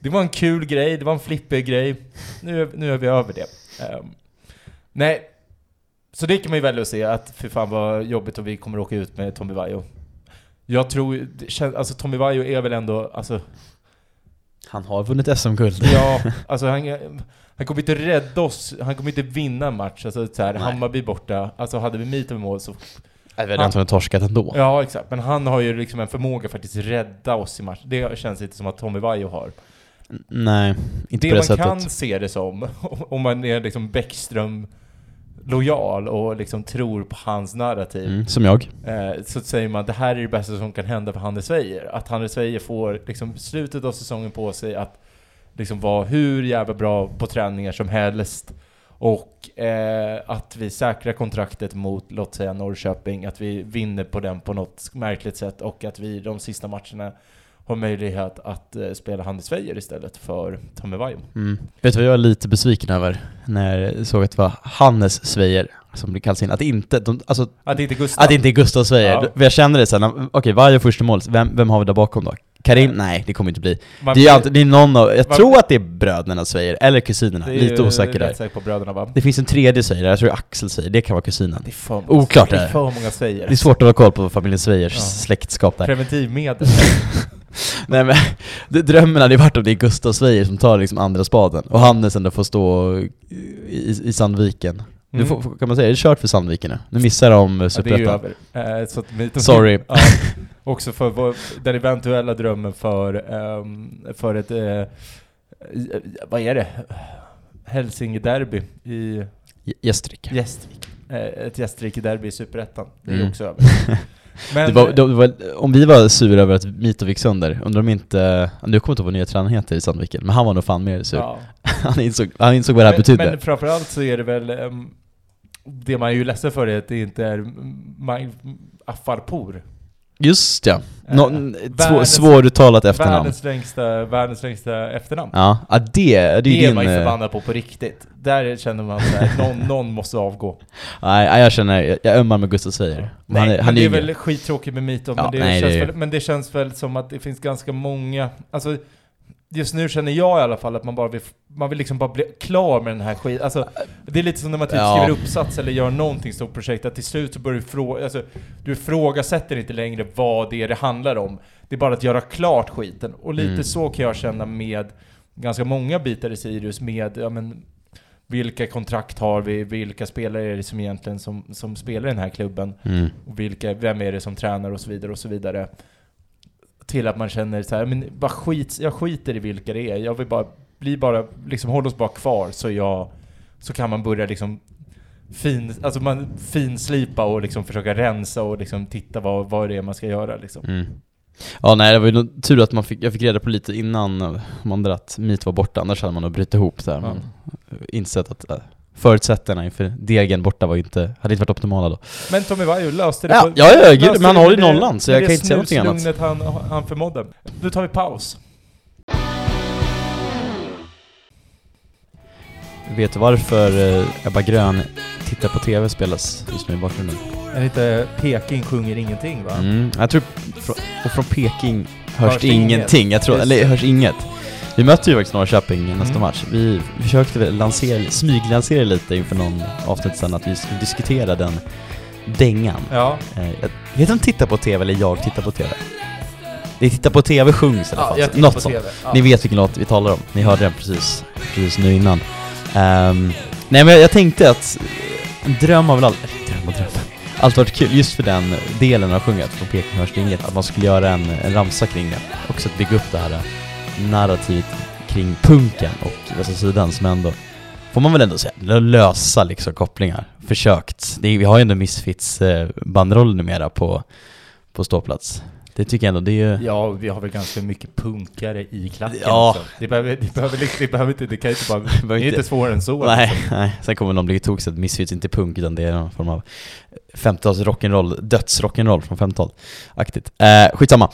det var en kul grej, det var en flippig grej. Nu, nu är vi över det. Ehm, nej, så det kan man ju välja att se, att för fan vad jobbigt och vi kommer åka ut med Tommy Vaiho. Jag tror, alltså Tommy Vaiho är väl ändå, alltså, Han har vunnit SM-guld. ja, alltså han, han kommer inte rädda oss, han kommer inte vinna en match. Alltså så här. Hammarby borta, alltså hade vi Mito i mål så... Jag vet inte om torskat ändå. Ja, exakt. Men han har ju liksom en förmåga faktiskt rädda oss i match. Det känns inte som att Tommy Vaiho har. Nej, inte Det på det man sättet. kan se det som, om man är liksom Bäckström lojal och liksom tror på hans narrativ, Mm, som jag. eh, så säger man det här är det bästa som kan hända för Hannes Weijer. Att Hannes Weijer får liksom slutet av säsongen på sig att liksom vara hur jävla bra på träningar som helst. Och eh, att vi säkrar kontraktet mot, låt säga Norrköping, att vi vinner på den på något märkligt sätt och att vi de sista matcherna har möjlighet att eh, spela Hannes Weijer istället för Tommy Vaiho. Mm. Vet du vad jag är lite besviken över? När jag såg att det var Hannes Svejer som blir kallas in. Att inte, de, alltså, Att det inte Gustav. att det inte Gustav Svejer. Ja. Jag kände det sen, okej, okay, varje första mål, vem, vem har vi där bakom då? Karim, nej det kommer inte bli. Man Det är, alltid, det är någon av, jag Man- tror att det är bröderna säger, eller kusinerna, lite osäker där. på bröderna va? Det finns en tredje säger, jag tror Axel säger, det kan vara kusinen. Det är för många, Oklart det är för många säger. Det är svårt att ha koll på familjen Svejers Ja. släktskap där. Preventivmedel. Nej men, det, drömmen hade ju varit om det är Gustav Sveijer som tar liksom andra spaden, och Hannes ändå får stå i, i Sandviken. Nu Mm. får, kan man säga, är det kört för Sandviken nu? Nu missar de eh, Ja, det är ju Superettan. över. Eh, så att vi- Sorry. Ja, också för vår, den eventuella drömmen för, ehm, för ett, i- vad är det? Hälsingederby i Gästrike. Gästrike. Eh, ett Gästrike-derby i Superettan. Det är Mm. också över. Men, det var, det var, om vi var sura över att Mito gick sönder, undrar om inte, nu kommer jag inte ihåg vad nya tränaren heter i Sandviken, men han var nog fan mer sur. ja. Han, insåg, han insåg vad det här men, betydde. men framförallt så är det väl, ehm, det man är ju ledsen för är att det inte är Afarpour. Just ja, Eh, Nå, världens- svåruttalat efternamn. Världens längsta, världens längsta efternamn. Ja, ja det, det är Det ju är din... man ju eh, förbannad på på riktigt. Där känner man att någon, någon måste avgå. Nej, nej, jag känner, jag, ömmar med Gustav Sveijer. Men han är, han är det är väl skittråkigt med Mito, Ja, men, det nej, känns det är- väl, men det känns väl som att det finns ganska många, alltså Just nu känner jag i alla fall att man bara vill, man vill liksom bara bli klar med den här skiten. Alltså, det är lite som när man typ Ja. skriver uppsats eller gör någonting stort projekt, att till slut så börjar du fråga, alltså, du ifrågasätter inte längre vad det är det handlar om. Det är bara att göra klart skiten. Och lite Mm. så kan jag känna med ganska många bitar i Sirius, med, ja men, vilka kontrakt har vi, vilka spelare är det som egentligen som, som spelar i den här klubben? Mm. Och vilka, vem är det som tränar och så vidare och så vidare. Till att man känner så här, men bara skit, jag skiter i vilka det är. Jag vill bara, bli bara, liksom håll oss bara kvar så jag, så kan man börja liksom fin, alltså man finslipa och liksom försöka rensa och liksom titta vad, vad det är man ska göra liksom. Mm. Ja nej, det var ju tur att man fick, jag fick reda på lite innan eh, de andra att Meet var borta, annars hade man nog brutit ihop där. Ja. Insett att äh, förutsättningarna inför degen borta var ju inte, hade inte varit optimala då. Men Tommy Vaiho löste det Ja, på- ja, ja, gud, men han det har ju det- nollan, så jag det kan inte säga någonting annat. snuslugnet han, han förmådde. Nu tar vi paus. Vet du varför eh, Ebba Grön tittar på TV spelas just nu i bakgrunden? Är det inte Peking sjunger ingenting va? Mm, jag tror, och från Peking hörs, Hörs det inget. ingenting, jag tror, eller det. hörs inget. Vi möter ju faktiskt Norrköping i nästa Mm. match. Vi försökte lansera, smyglansera lite inför någon avsnitt sen att vi skulle diskutera den dängan. Ja. Eh, jag vet inte titta på TV eller jag tittar på TV? Det titta på TV sjungs i alla fall. tittar Något på sånt. TV. Ja. Ni vet vilken låt vi talar om. Ni hörde den precis, precis nu innan. Ehm, nej men jag tänkte att en dröm har väl aldrig... Dröm och dröm. Allt varit kul, just för den delen av sjungat från Peking hörs inget, att man skulle göra en, en ramsa kring det. Också att bygga upp det här narrativet kring punken och Västra sidan som ändå, får man väl ändå säga, lö- lösa liksom kopplingar. Försökt. Är, vi har ju ändå Misfits eh, numera på, på ståplats. Det tycker jag ändå, det är ju... Ja, vi har väl ganska mycket punkare i klacken Ja. också. Det behöver, det behöver, liksom- det behöver inte, det kan ju inte bara, det är inte- svårare än så. Nej, liksom. nej. Sen kommer någon bli tokig att Misfits inte punk utan det är någon form av 50-tals rock'n'roll, dödsrock'n'roll från 50-talet. Aktigt. Eh, skitsamma.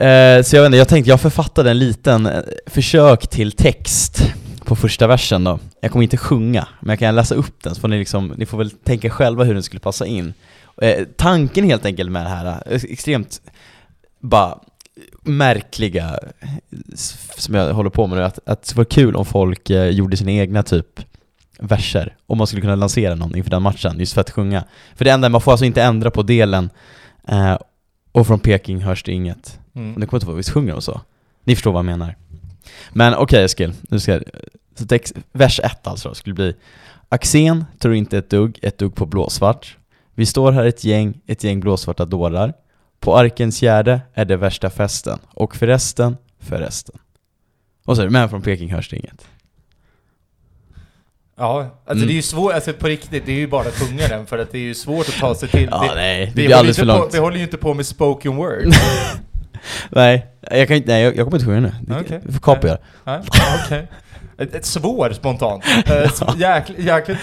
Eh, så jag vet inte, jag tänkte, jag författade en liten eh, försök till text på första versen då. Jag kommer inte sjunga, men jag kan läsa upp den så får ni liksom, ni får väl tänka själva hur den skulle passa in. Eh, tanken helt enkelt med det här, eh, extremt bara märkliga som jag håller på med nu, att, att det skulle vara kul om folk eh, gjorde sina egna typ verser, om man skulle kunna lansera någon inför den matchen, just för att sjunga. För det enda, man får alltså inte ändra på delen, eh, och från Peking hörs det inget. Mm. Det kommer inte vara, visst sjunger de så? Ni förstår vad jag menar. Men okej Eskil, nu ska jag, så text, vers ett alltså skulle bli Axén tror inte ett dugg, ett dugg på blåsvart. Vi står här ett gäng, ett gäng blåsvarta dårar. På Arkens Gärde är det värsta festen, och förresten, förresten. Och så är det, men från Peking hörs det inget. Ja, alltså Mm. det är ju svårt, alltså på riktigt, det är ju bara att sjunga den för att det är ju svårt att ta sig till. Ja, det, nej, det vi blir alldeles för inte på, långt. vi håller ju inte på med spoken word. Nej, jag kan inte, nej, jag, jag kommer inte sjunga nu. Okej. det får Capo göra. Okej. Ett, svår spontant. Uh, jäkligt, jäkligt.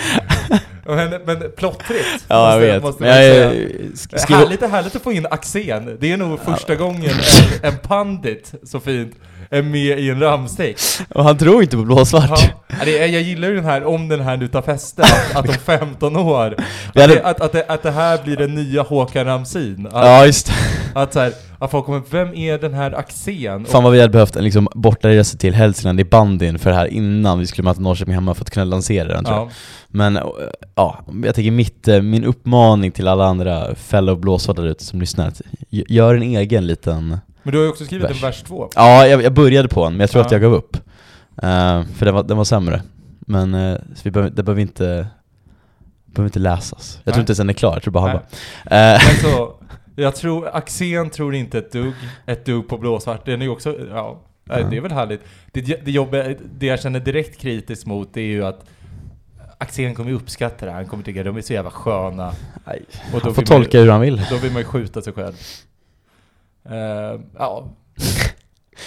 Men, men plottrigt. Ja, jag måste- vet. måste jag, jag, sk- skriver, Härligt, härligt att få in Axén. Det är nog första gången en, en pandit, så fint, är med i en ramstext. och han tror inte på blåsvart. Ja, det jag gillar ju den här, om den här nu tar fäste, att, att om 15 år, att det, att, att, det, att det här blir den nya Håkan Ramsin. Att, Ja, just det. Att så här, att folk kommer, vem är den här Axén? Fan vad vi hade behövt en liksom bortaresa till Hälsingland i bandyn för det här innan vi skulle möta Norrköping hemma för att kunna lansera den tror jag. ja. Men eh, ja, jag tänker mitt, eh, min uppmaning till alla andra fellow blåsare där ute som lyssnar, gör en egen liten Men du har ju också skrivit Vers. en vers två. Ja, jag, jag började på en, men jag tror Ja. att jag gav upp. Eh, för den var, den var sämre. Men så vi behöver, det behöver inte, behöver inte läsas. Jag Nej. tror inte ens den är klar, jag tror bara Nej. halva. Eh, Alltså, jag tror, Axén tror inte ett dugg, ett dugg på blåsvart. Den är ju också, ja, Ja. det är väl härligt. Det, det, jobbiga, det jag känner direkt kritiskt mot det är ju att Axén kommer ju uppskatta det här, han kommer tycka de är så jävla sköna. nej, Och då han får vill man tolka hur han vill. Då vill man ju skjuta sig själv. Eh, ja,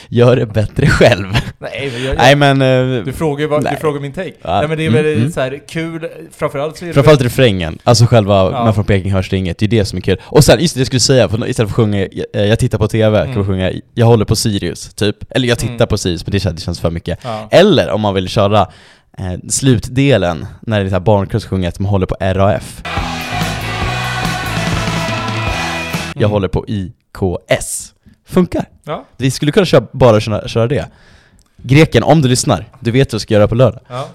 Gör det bättre själv. nej men jag, Nej men, eh, du frågar ju vad, du nej. frågar min take. Ja, Nej men det är mm, väl mm. så här kul, framförallt så är det Framförallt refrängen, alltså själva Ja. Men från Peking hörs det inget, det är det som är kul. Och sen, just det jag skulle säga, för istället för att sjunga jag, jag tittar på TV, kan Mm. man sjunga Jag håller på Sirius, typ. Eller jag tittar Mm. på Sirius, men det känns, det känns för mycket. Ja. Eller om man vill köra eh, slutdelen, när det är så här barnkör som sjunger att man håller på RAF. Jag Mm. håller på IKS. Funkar. Ja, Vi skulle kunna köra, bara köra, köra det. Greken, om du lyssnar, du vet vad du ska göra på lördag. ja.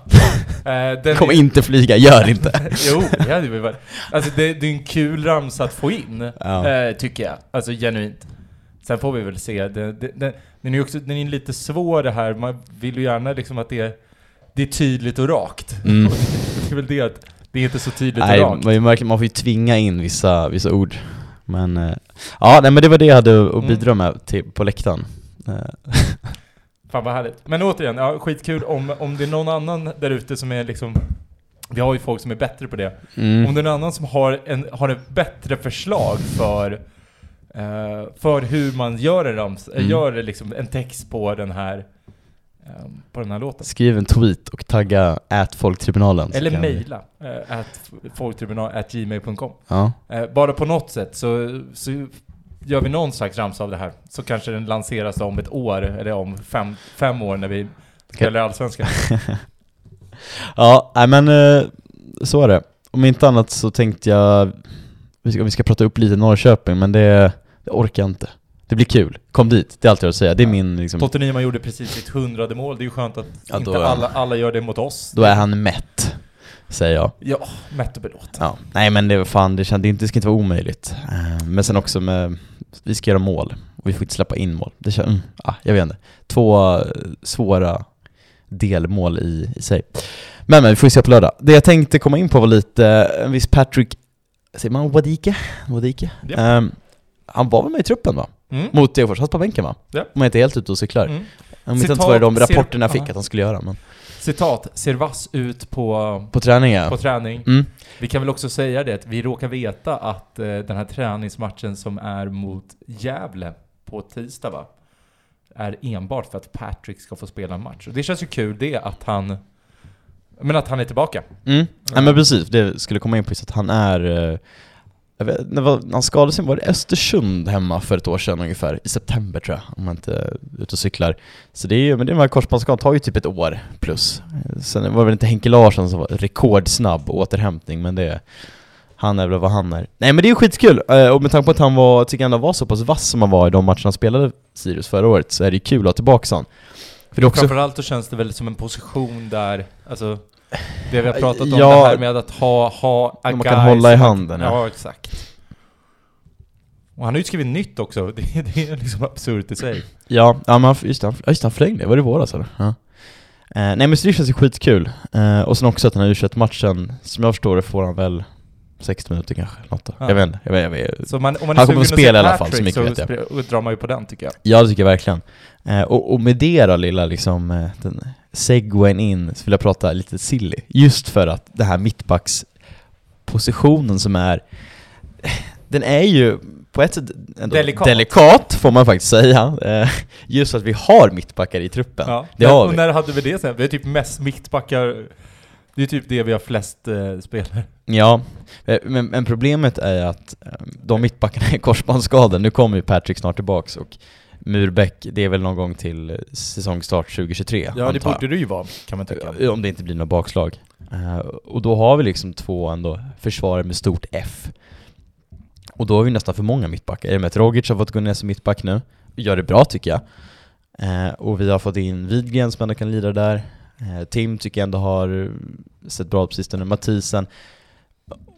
Den Kommer är- inte flyga, gör inte. jo, ja, det är väl Alltså det, det är en kul ramsa att få in, Ja. eh, tycker jag. Alltså genuint. Sen får vi väl se. Det, det, det, den är också, den är lite svår det här, man vill ju gärna liksom att det är, det är tydligt och rakt. Mm. det är väl det att det är inte så tydligt Nej, och rakt. man, man får ju tvinga in vissa, vissa ord. Men, eh, ja, nej, men det var det jag hade att Mm. bidra med till, på läktaren. Eh, Fan vad härligt. Men återigen, ja, skitkul om, om det är någon annan där ute som är liksom vi har ju folk som är bättre på det. mm. Om det är någon annan som har, en, har ett bättre förslag för, eh, för hur man gör en rams, Mm. gör liksom en text på den här, på den här låten. Skriv en tweet och tagga folktribunalen. Eller kan vi- mejla, eh, at folktribunal at gmail.com. Ja. Eh, bara på något sätt så, så gör vi någon slags ramsa av det här. Så kanske den lanseras om ett år, eller om fem, fem år när vi spelar i Allsvenskan. Ja, nej men eh, så är det. Om inte annat så tänkte jag, vi ska, vi ska prata upp lite Norrköping, men det, det orkar jag inte. Det blir kul. Kom dit, det är allt jag har att säga. Det är Ja. min liksom, Totte Nyman gjorde precis sitt hundrade mål, det är ju skönt att Ja, då inte är alla, alla gör det mot oss. då är han mätt, säger jag. Ja, mätt och belåten. Ja, nej men det var fan, det, kände, det ska inte vara omöjligt. Eh, Men sen också med, vi ska göra mål och vi får inte släppa in mål. Det känns, mm, ah, jag vet inte. Två eh, svåra delmål i, i sig. Men men, vi får ju se på lördag. Det jag tänkte komma in på var lite, eh, en viss Patrick, säger man Wadike? Wadike? Ja. Ehm, han var väl med i truppen va? Mm. Mot Degerfors, han satt på bänken va? Ja. Om jag inte är helt ute och cyklar. Mm. Inte Citat, ens var det de rapporterna jag fick Aha. att han skulle göra, men Citat, ser vass ut på, på träning ja. på träning. Mm. Vi kan väl också säga det, vi råkar veta att eh, den här träningsmatchen som är mot Gävle på tisdag va? Är enbart för att Patrick ska få spela en match. Och det känns ju kul det att han, men att han är tillbaka. Mm. Ja men precis, det skulle komma in på att han är... Jag vet, när, var, när han skadade sig var det Östersund hemma för ett år sedan ungefär, i september tror jag, om man inte är ute och cyklar. Så det är ju, men det är de här korsbandsskadorna tar ju typ ett år plus. Sen var det väl inte Henke Larsson som var rekordsnabb återhämtning, men det han är väl vad han är. Nej men det är ju skitkul, eh, och med tanke på att han var, tycker jag ändå var så pass vass som han var i de matcherna han spelade Sirius förra året, så är det ju kul att ha tillbaka honom. För det också Framförallt så känns det väl som en position där, alltså det vi har pratat om, Ja. det här med att ha, ha a Man kan hålla i handen, ja. Ja, exakt. Och han har ju skrivit nytt också, det, det är liksom absurt i sig. Ja, ja men just det, han, just det, han det, var det i våras eller? Ja. Eh, nej men så det känns ju skitkul. Eh, och sen också att den här u matchen som jag förstår det får han väl 60 minuter kanske, något. Ja. Jag vet jag vet, jag vet. Så man, om man Han kommer att spela i alla fall, så mycket vet jag. spe- drar man ju på den tycker jag. Ja det tycker jag verkligen. Eh, och, och med det då lilla liksom, eh, den segwayn in, så vill jag prata lite silly. Just för att det här mittbackspositionen som är, den är ju på ett sätt ändå Delikat. delikat får man faktiskt säga. Eh, just att vi har mittbackar i truppen. Ja. Det har och vi. när hade vi det sen? Vi har typ mest mittbackar, det är typ det vi har flest eh, spelare. Ja, eh, men, men problemet är att eh, de mittbackarna är korsbandsskadade. Nu kommer ju Patrick snart tillbaks och Murbeck, det är väl någon gång till säsongstart 2023 Ja, det borde det ju vara, kan man tycka. Eh, Om det inte blir några bakslag. Eh, och då har vi liksom två ändå försvarare med stort F. Och då har vi nästan för många mittbackar. I och med att Rogic har fått gå ner som mittback nu, gör det bra tycker jag. Eh, och vi har fått in Widgren som ändå kan lira där. Tim tycker jag ändå har sett bra ut på sistone. Mathisen.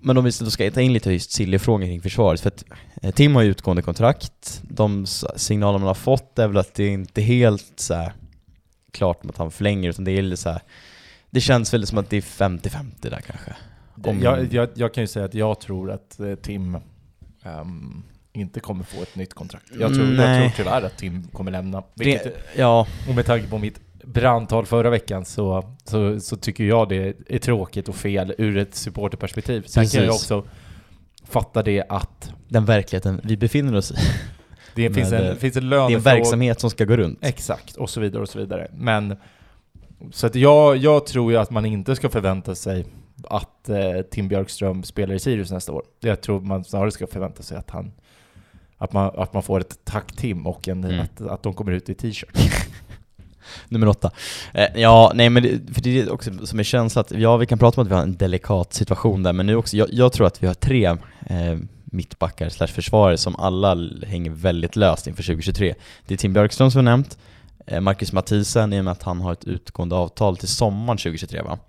Men om vi då ska ta in lite just Silly-frågan kring försvaret, för att eh, Tim har ju utgående kontrakt. De signaler man har fått är väl att det inte är helt så här klart att han förlänger, utan det är lite så här. Det känns väl som att det är 50-50 där kanske. Om- Jag, jag, jag kan ju säga att jag tror att eh, Tim ehm, inte kommer få ett nytt kontrakt. Jag tror, jag tror tyvärr att Tim kommer lämna. Vilket, Det, ja, och med tanke på mitt brandtal förra veckan så, så, så tycker jag det är tråkigt och fel ur ett supporterperspektiv. Sen kan jag Precis. också fatta det att den verkligheten vi befinner oss i. det finns en, finns en Det är en lönefråga. verksamhet som ska gå runt. Exakt, och så vidare och så vidare. Men så att jag, jag tror ju att man inte ska förvänta sig att eh, Tim Björkström spelar i Sirius nästa år. Jag tror man snarare ska förvänta sig att han att man, att man får ett tack Tim och en, Mm. att, att de kommer ut i t-shirt. Nummer åtta. Eh, ja, nej men det, för det är också som är känsla att, ja vi kan prata om att vi har en delikat situation där, men nu också, jag, jag tror att vi har tre eh, mittbackar slash försvarare som alla hänger väldigt löst inför 2023. Det är Tim Björkström som jag nämnt, eh, Marcus Mathisen i och med att han har ett utgående avtal till sommaren 2023 va?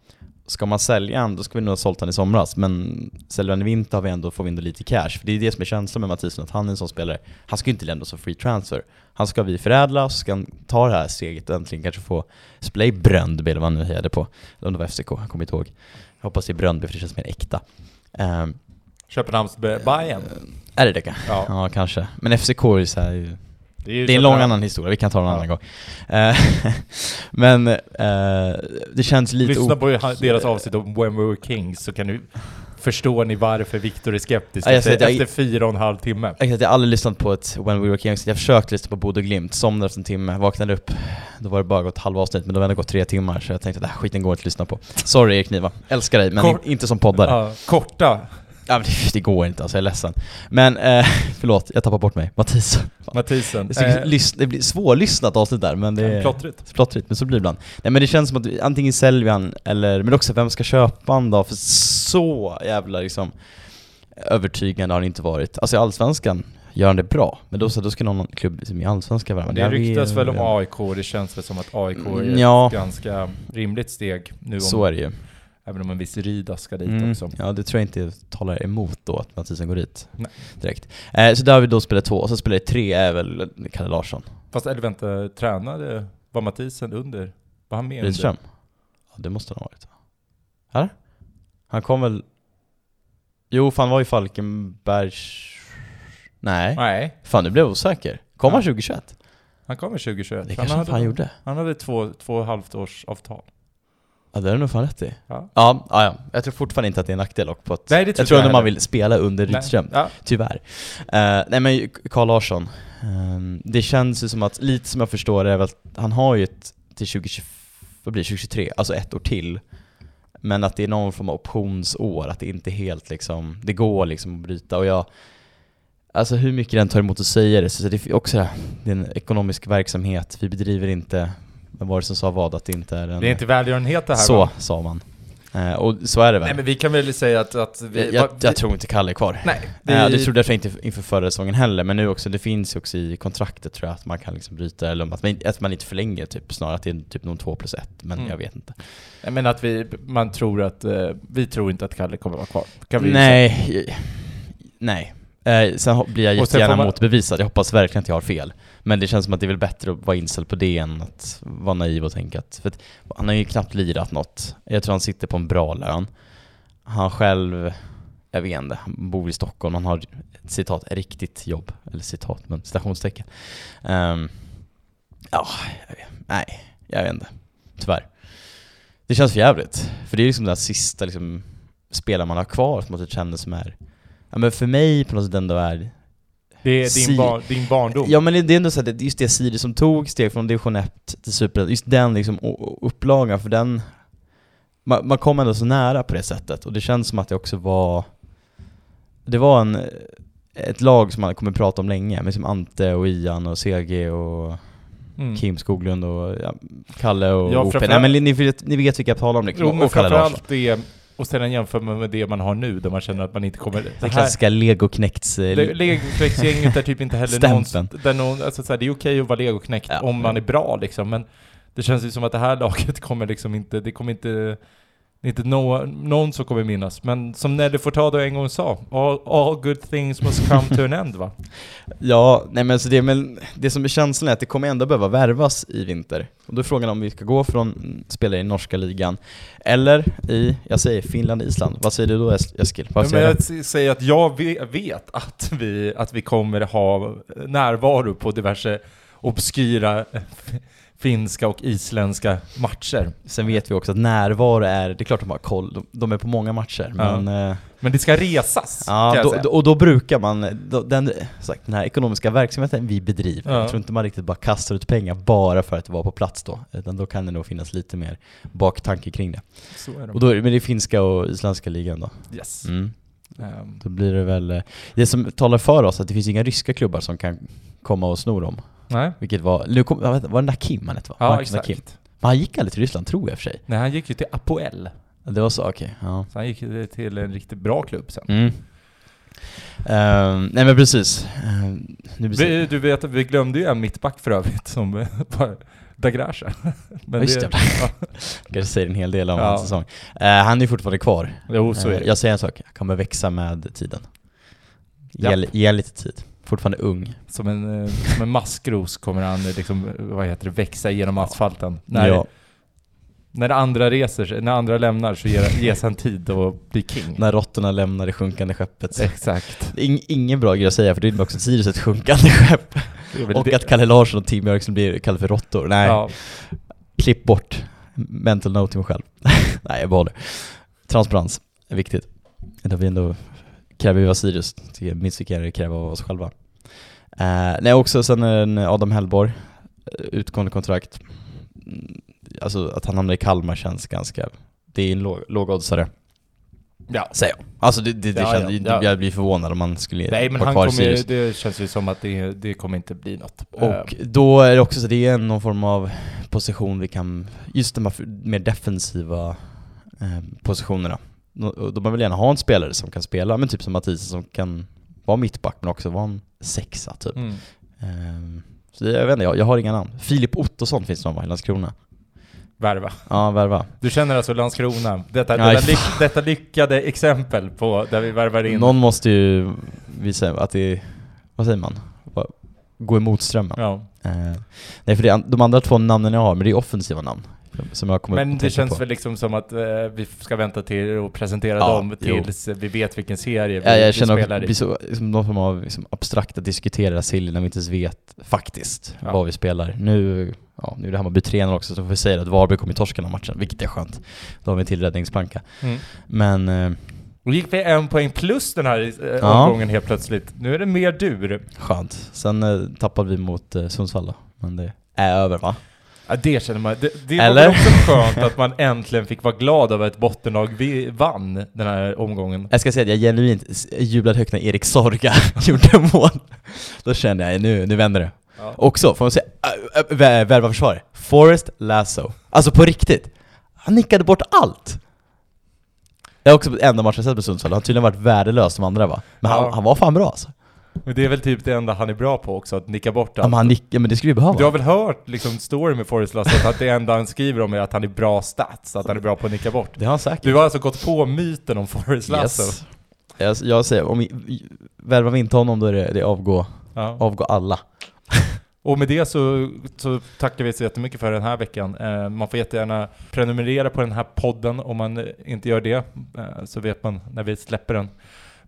Ska man sälja han, då ska vi nog ha sålt han i somras, men säljer han i vinter har vi ändå, får vi ändå lite cash. För det är det som är känslan med Mathisen, att han är en sån spelare, han ska ju inte lämna som free transfer. Han ska vi förädla, så ska han ta det här steget och äntligen kanske få spela i Bröndby eller vad han nu hejade på. Eller om det var FCK, jag kommer inte ihåg. Jag hoppas det är Bröndby för det känns mer äkta. Ehm, Köpenhamns Bayern. är det det kanske? Ja. Ja, kanske. Men FCK är ju så här, Det är, det är en lång Köpenhamn. annan historia, vi kan ta den en annan gång. Eh, Men eh, det känns lite... Lyssna på deras avsnitt om When We Were Kings så kan du förstår ni varför Viktor är skeptisk Ja, efter, jag- efter fyra och en halv timme. Exakt, jag har aldrig lyssnat på ett When We Were Kings, jag försökte lyssna på Bodö Glimt, somnade efter en timme, vaknade upp, då var det bara gått halva avsnitt, men då det ändå gått tre timmar, så jag tänkte att äh, skiten går inte att lyssna på. Sorry Erik Niva, älskar dig, men Kort- in, inte som poddare. Ja, korta men det, det går inte alltså, jag är ledsen. Men, eh, förlåt, jag tappar bort mig. Mattis. Mathisen. Det, är så- lys- det blir svårlyssnat avsnitt där, men det är... Plottrigt. Plottrigt, men så blir det ibland. Nej men det känns som att antingen säljer han, eller, men också vem ska köpa han då? För så jävla liksom övertygande har han inte varit. Alltså i Allsvenskan gör han det bra, men då, så, då ska någon klubb som i Allsvenskan värva. Det ryktas väl om AIK, det känns väl som att AIK är Mm, ja. ett ganska rimligt steg nu Så om, är det ju. Även om en viss Rida ska dit Mm. också. Ja, det tror jag inte talar emot då att Mathisen går dit Nej. direkt. Eh, så där har vi då spelat två, och så spelar tre är väl Kalle Larsson. Fast eller vänta, tränade, var Mathisen under? Var han med Rydström? Ja, det måste han ha varit. Här? Han kom väl... Jo, fan var i Falkenbergs... Nej. under? Nej, Fan, nu blev osäker. Kom han Ja. 2021? han kommer 2021. Det han kanske han fan gjorde. Han hade två, två halvt års avtal. Ja, det är du nog fan rätt i. Ja. Ja, ja, ja. Jag tror fortfarande inte att det är en nackdel dock på att... Nej, det jag tror ändå man vill spela under. Rydström. Ja. Tyvärr. Eh, nej men Carl Larsson, ehm, det känns ju som att, lite som jag förstår det är väl att han har ju ett till 2020, vad blir det, 2023, alltså ett år till. Men att det är någon form av optionsår, att det inte helt liksom, det går liksom att bryta och jag Alltså hur mycket den tar emot att säga det, så det är också det det är en ekonomisk verksamhet, vi bedriver inte, vad var det som sa vad, att det inte är en... Det är inte välgörenhet det här Så va? sa man. Eh, och så är det väl. Nej men vi kan väl säga att, att vi, jag, jag, jag tror inte Kalle är kvar. Nej, Vi, ja, det trodde jag inte inför förra säsongen heller, men nu också, det finns ju också i kontraktet tror jag att man kan liksom bryta, eller att man, att man inte förlänger typ, snarare att det är typ någon 2 plus 1, men Mm. jag vet inte. Nej, men att vi, man tror att, eh, vi tror inte att Kalle kommer vara kvar. Kan vi nej, nej. Eh, sen blir jag jättegärna man- motbevisad, jag hoppas verkligen att jag har fel. Men det känns som att det är väl bättre att vara inställd på det än att vara naiv och tänka att, för att han har ju knappt lirat något. Jag tror han sitter på en bra lön. Han själv, jag vet inte, han bor i Stockholm, han har ett citat, riktigt jobb. Eller citat, men stationstecken. Ehm, ja, jag vet, nej, jag vet inte. Tyvärr. Det känns för jävligt. För det är liksom den sista liksom, spelaren man har kvar som man typ känner som är, ja men för mig på något sätt ändå är Det är din, bar, din barndom. Ja men det är ändå så att just det Siri som tog steg från division 1 till super just den liksom upplagan för den man, man kom ändå så nära på det sättet och det känns som att det också var Det var en ett lag som man kommer prata om länge, med som Ante och Ian och CG och Mm. Kim Skoglund och ja, Kalle och Ja, OP. Nej men ni, ni, vet, ni vet vilka jag talar om liksom, Jo, men framförallt det, och sedan jämför man med det man har nu, där man känner att man inte kommer... Det klassiska legoknekts... eh, Le- Legoknektsgänget är typ inte heller någon, där någon, alltså så här, det är okej att vara legoknekt Ja, om man är bra liksom, men det känns ju som att det här laget kommer liksom inte, det kommer inte, det är inte nå, någon som kommer minnas. Men som Nelly Furtado en gång sa, all, all good things must come to an end va? Ja, nej men så det, men det som är känslan är att det kommer ändå behöva värvas i vinter. Och då är frågan om vi ska gå från spelare i norska ligan, eller i, jag säger Finland, Island. Vad säger du då Es- Eskil? Vad Men säger jag säger att jag ve- vet att vi, att vi kommer ha närvaro på diverse obskyra finska och isländska matcher. Sen vet vi också att närvaro är, det är klart de har koll, de, de är på många matcher, Ja. men eh, Men det ska resas, Ja, kan jag då, säga. då, och då brukar man, då, den, sagt, den här ekonomiska verksamheten vi bedriver, Ja. jag tror inte man riktigt bara kastar ut pengar bara för att vara på plats då, utan då kan det nog finnas lite mer baktanke kring det. Så är det. Och då är det, men det är finska och isländska ligan då. Yes. Mm. Ehm, Då blir det väl, eh, det som talar för oss att det finns inga ryska klubbar som kan komma och sno dem. Nej. Vilket var, nu kom, var det Nakim han hette va? Ja, Marcus exakt. Nakim. Men han gick aldrig till Ryssland tror jag för sig. Nej, han gick ju till Apoel. Det var så, okej. ja. Så han gick till en riktigt bra klubb sen. Mm. Ehm, nej men precis. Blir Vi, du vet, vi glömde ju en mittback för övrigt som var Dagrasha. Men Just det, ja, kanske säger en hel del om Ja. hans säsong. Eh, han är fortfarande kvar. jo, så är det. jag säger en sak, han kommer växa med tiden. Ge, ge lite tid. Fortfarande ung. Som en, eh, som en maskros kommer han eh, liksom, eh, vad heter det, växa genom asfalten. När, Ja, när andra reser när andra lämnar så ger, ges han tid att bli king. när råttorna lämnar det sjunkande skeppet. Exakt. Ing- ingen bra grej att säga för det är också Sirius ett sjunkande skepp. Och det- att Kalle Larsson och Tim Björksen blir kallade för råttor. Nej, Ja, klipp bort. Mental note till mig själv. Nej, jag behåller. Transparens är viktigt. Det har vi ändå kräver vi av Sirius, minst lika gärna kräva av oss själva. Eh, nej, också sen en Adam Hellborg, eh, utgående kontrakt. Mm, Alltså att han hamnar i Kalmar känns ganska, det är en låg, lågoddsare, ja. säger jag. Alltså det, det, det Ja, känns, ja, ja. jag blir förvånad om man skulle Nej men han kommer, Sirius. det känns ju som att det, det kommer inte bli något. Och Eh, då är det också så, det är någon form av position vi kan, just de här mer defensiva eh, positionerna. Då då man vill gärna ha en spelare som kan spela, men typ som Mattias som kan vara mittback men också vara en sexa typ. mm. Eh, så det, jag vet inte, jag, jag har inga namn. Filip Ottosson finns det någon va, i Landskrona? Värva. Ja, värva. Du känner alltså Landskrona, detta, detta, lyck, detta lyckade exempel på där vi värvar in. Någon måste ju visa att det vad säger man? Gå emot strömmen. Ja. Eh, nej för det, de andra två namnen jag har, men det är offensiva namn. Som jag kommer Men det känns på. väl liksom som att eh, vi ska vänta till att presentera Ja, dem jo. tills vi vet vilken serie vi, Ja, jag vi känner spelar att det i. så, liksom, någon form av liksom, abstrakt att diskutera Silly när vi inte ens vet faktiskt Ja. vad vi spelar. Nu, ja, nu är det Hammarby tränare också så får vi säga att Varberg kommer torska den här matchen, vilket är skönt. Då har vi en till räddningsplanka. Mm. Men, eh, Och gick vi en poäng plus den här eh, Ja. omgången helt plötsligt. Nu är det mer dur. skönt. Sen eh, tappade vi mot eh, Sundsvall då, men det är över va? Ja, det känner man. Det, det var också skönt att man äntligen fick vara glad över att ett bottenlag vi vann den här omgången. Jag ska säga att jag genuint jublade högt när Erik Sorga gjorde mål. Då kände jag, nu, nu vänder det. Ja. Också, får man säga, äh, äh, vä- värva försvarare. Forrest Lasso. Alltså på riktigt. Han nickade bort allt. Jag har också enda matchen jag sett med Sundsvall, han har tydligen varit värdelös de andra va? Men Ja. han, han var fan bra alltså. Men det är väl typ det enda han är bra på också, att nicka bort Ja, allt. men han nickade, men det skulle vi behöva. Du har väl hört liksom story med Forrest Lassett att det enda han skriver om är att han är bra stats, att han är bra på att nicka bort. Det har han säkert. Du har alltså gått på myten om Forrest Lasso? Yes. Jag, jag säger, om vi, värvar vi inte honom då är det, det är avgå, Ja. avgå alla. Och med det så, så tackar vi så jättemycket för den här veckan. Eh, man får jättegärna prenumerera på den här podden om man inte gör det, eh, så vet man när vi släpper den.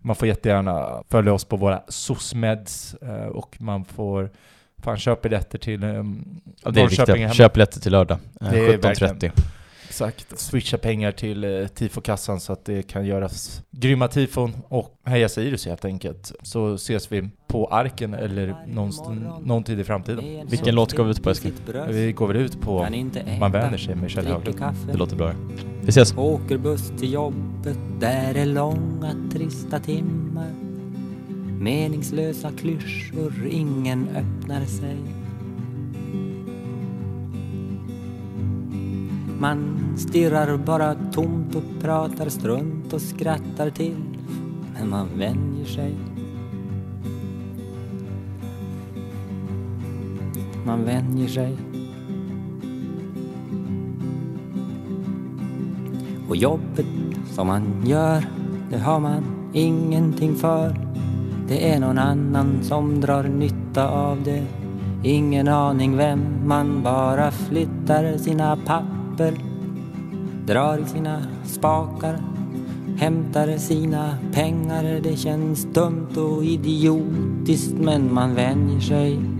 Man får jättegärna följa oss på våra SOSMEDs eh, och man får fan köp biljetter till eh, Ja, det är Norrköping. Köp biljetter till lördag. Eh, Det är 17.30. Exakt. Swisha pengar till eh, tifokassan så att det kan göras grymma tifon och heja Sirius helt enkelt. Så ses vi på Arken eller någonstans, någon tid i framtiden. Vilken låt går vi ut på Eskil? Vi går väl ut på Man vänjer sig med Kjell Höglund. Det låter bra. Vi ses. Åker buss till jobbet, där är långa trista timmar. Meningslösa klyschor, ingen öppnar sig. Man stirrar bara tomt och pratar strunt och skrattar till. Men man vänjer sig. Man vänjer sig. Och jobbet som man gör, det har man ingenting för. Det är någon annan som drar nytta av det. Ingen aning vem, man bara flyttar sina papper. Drar i sina spakar, hämtar sina pengar. Det känns dumt och idiotiskt men man vänjer sig. Man vänjer sig.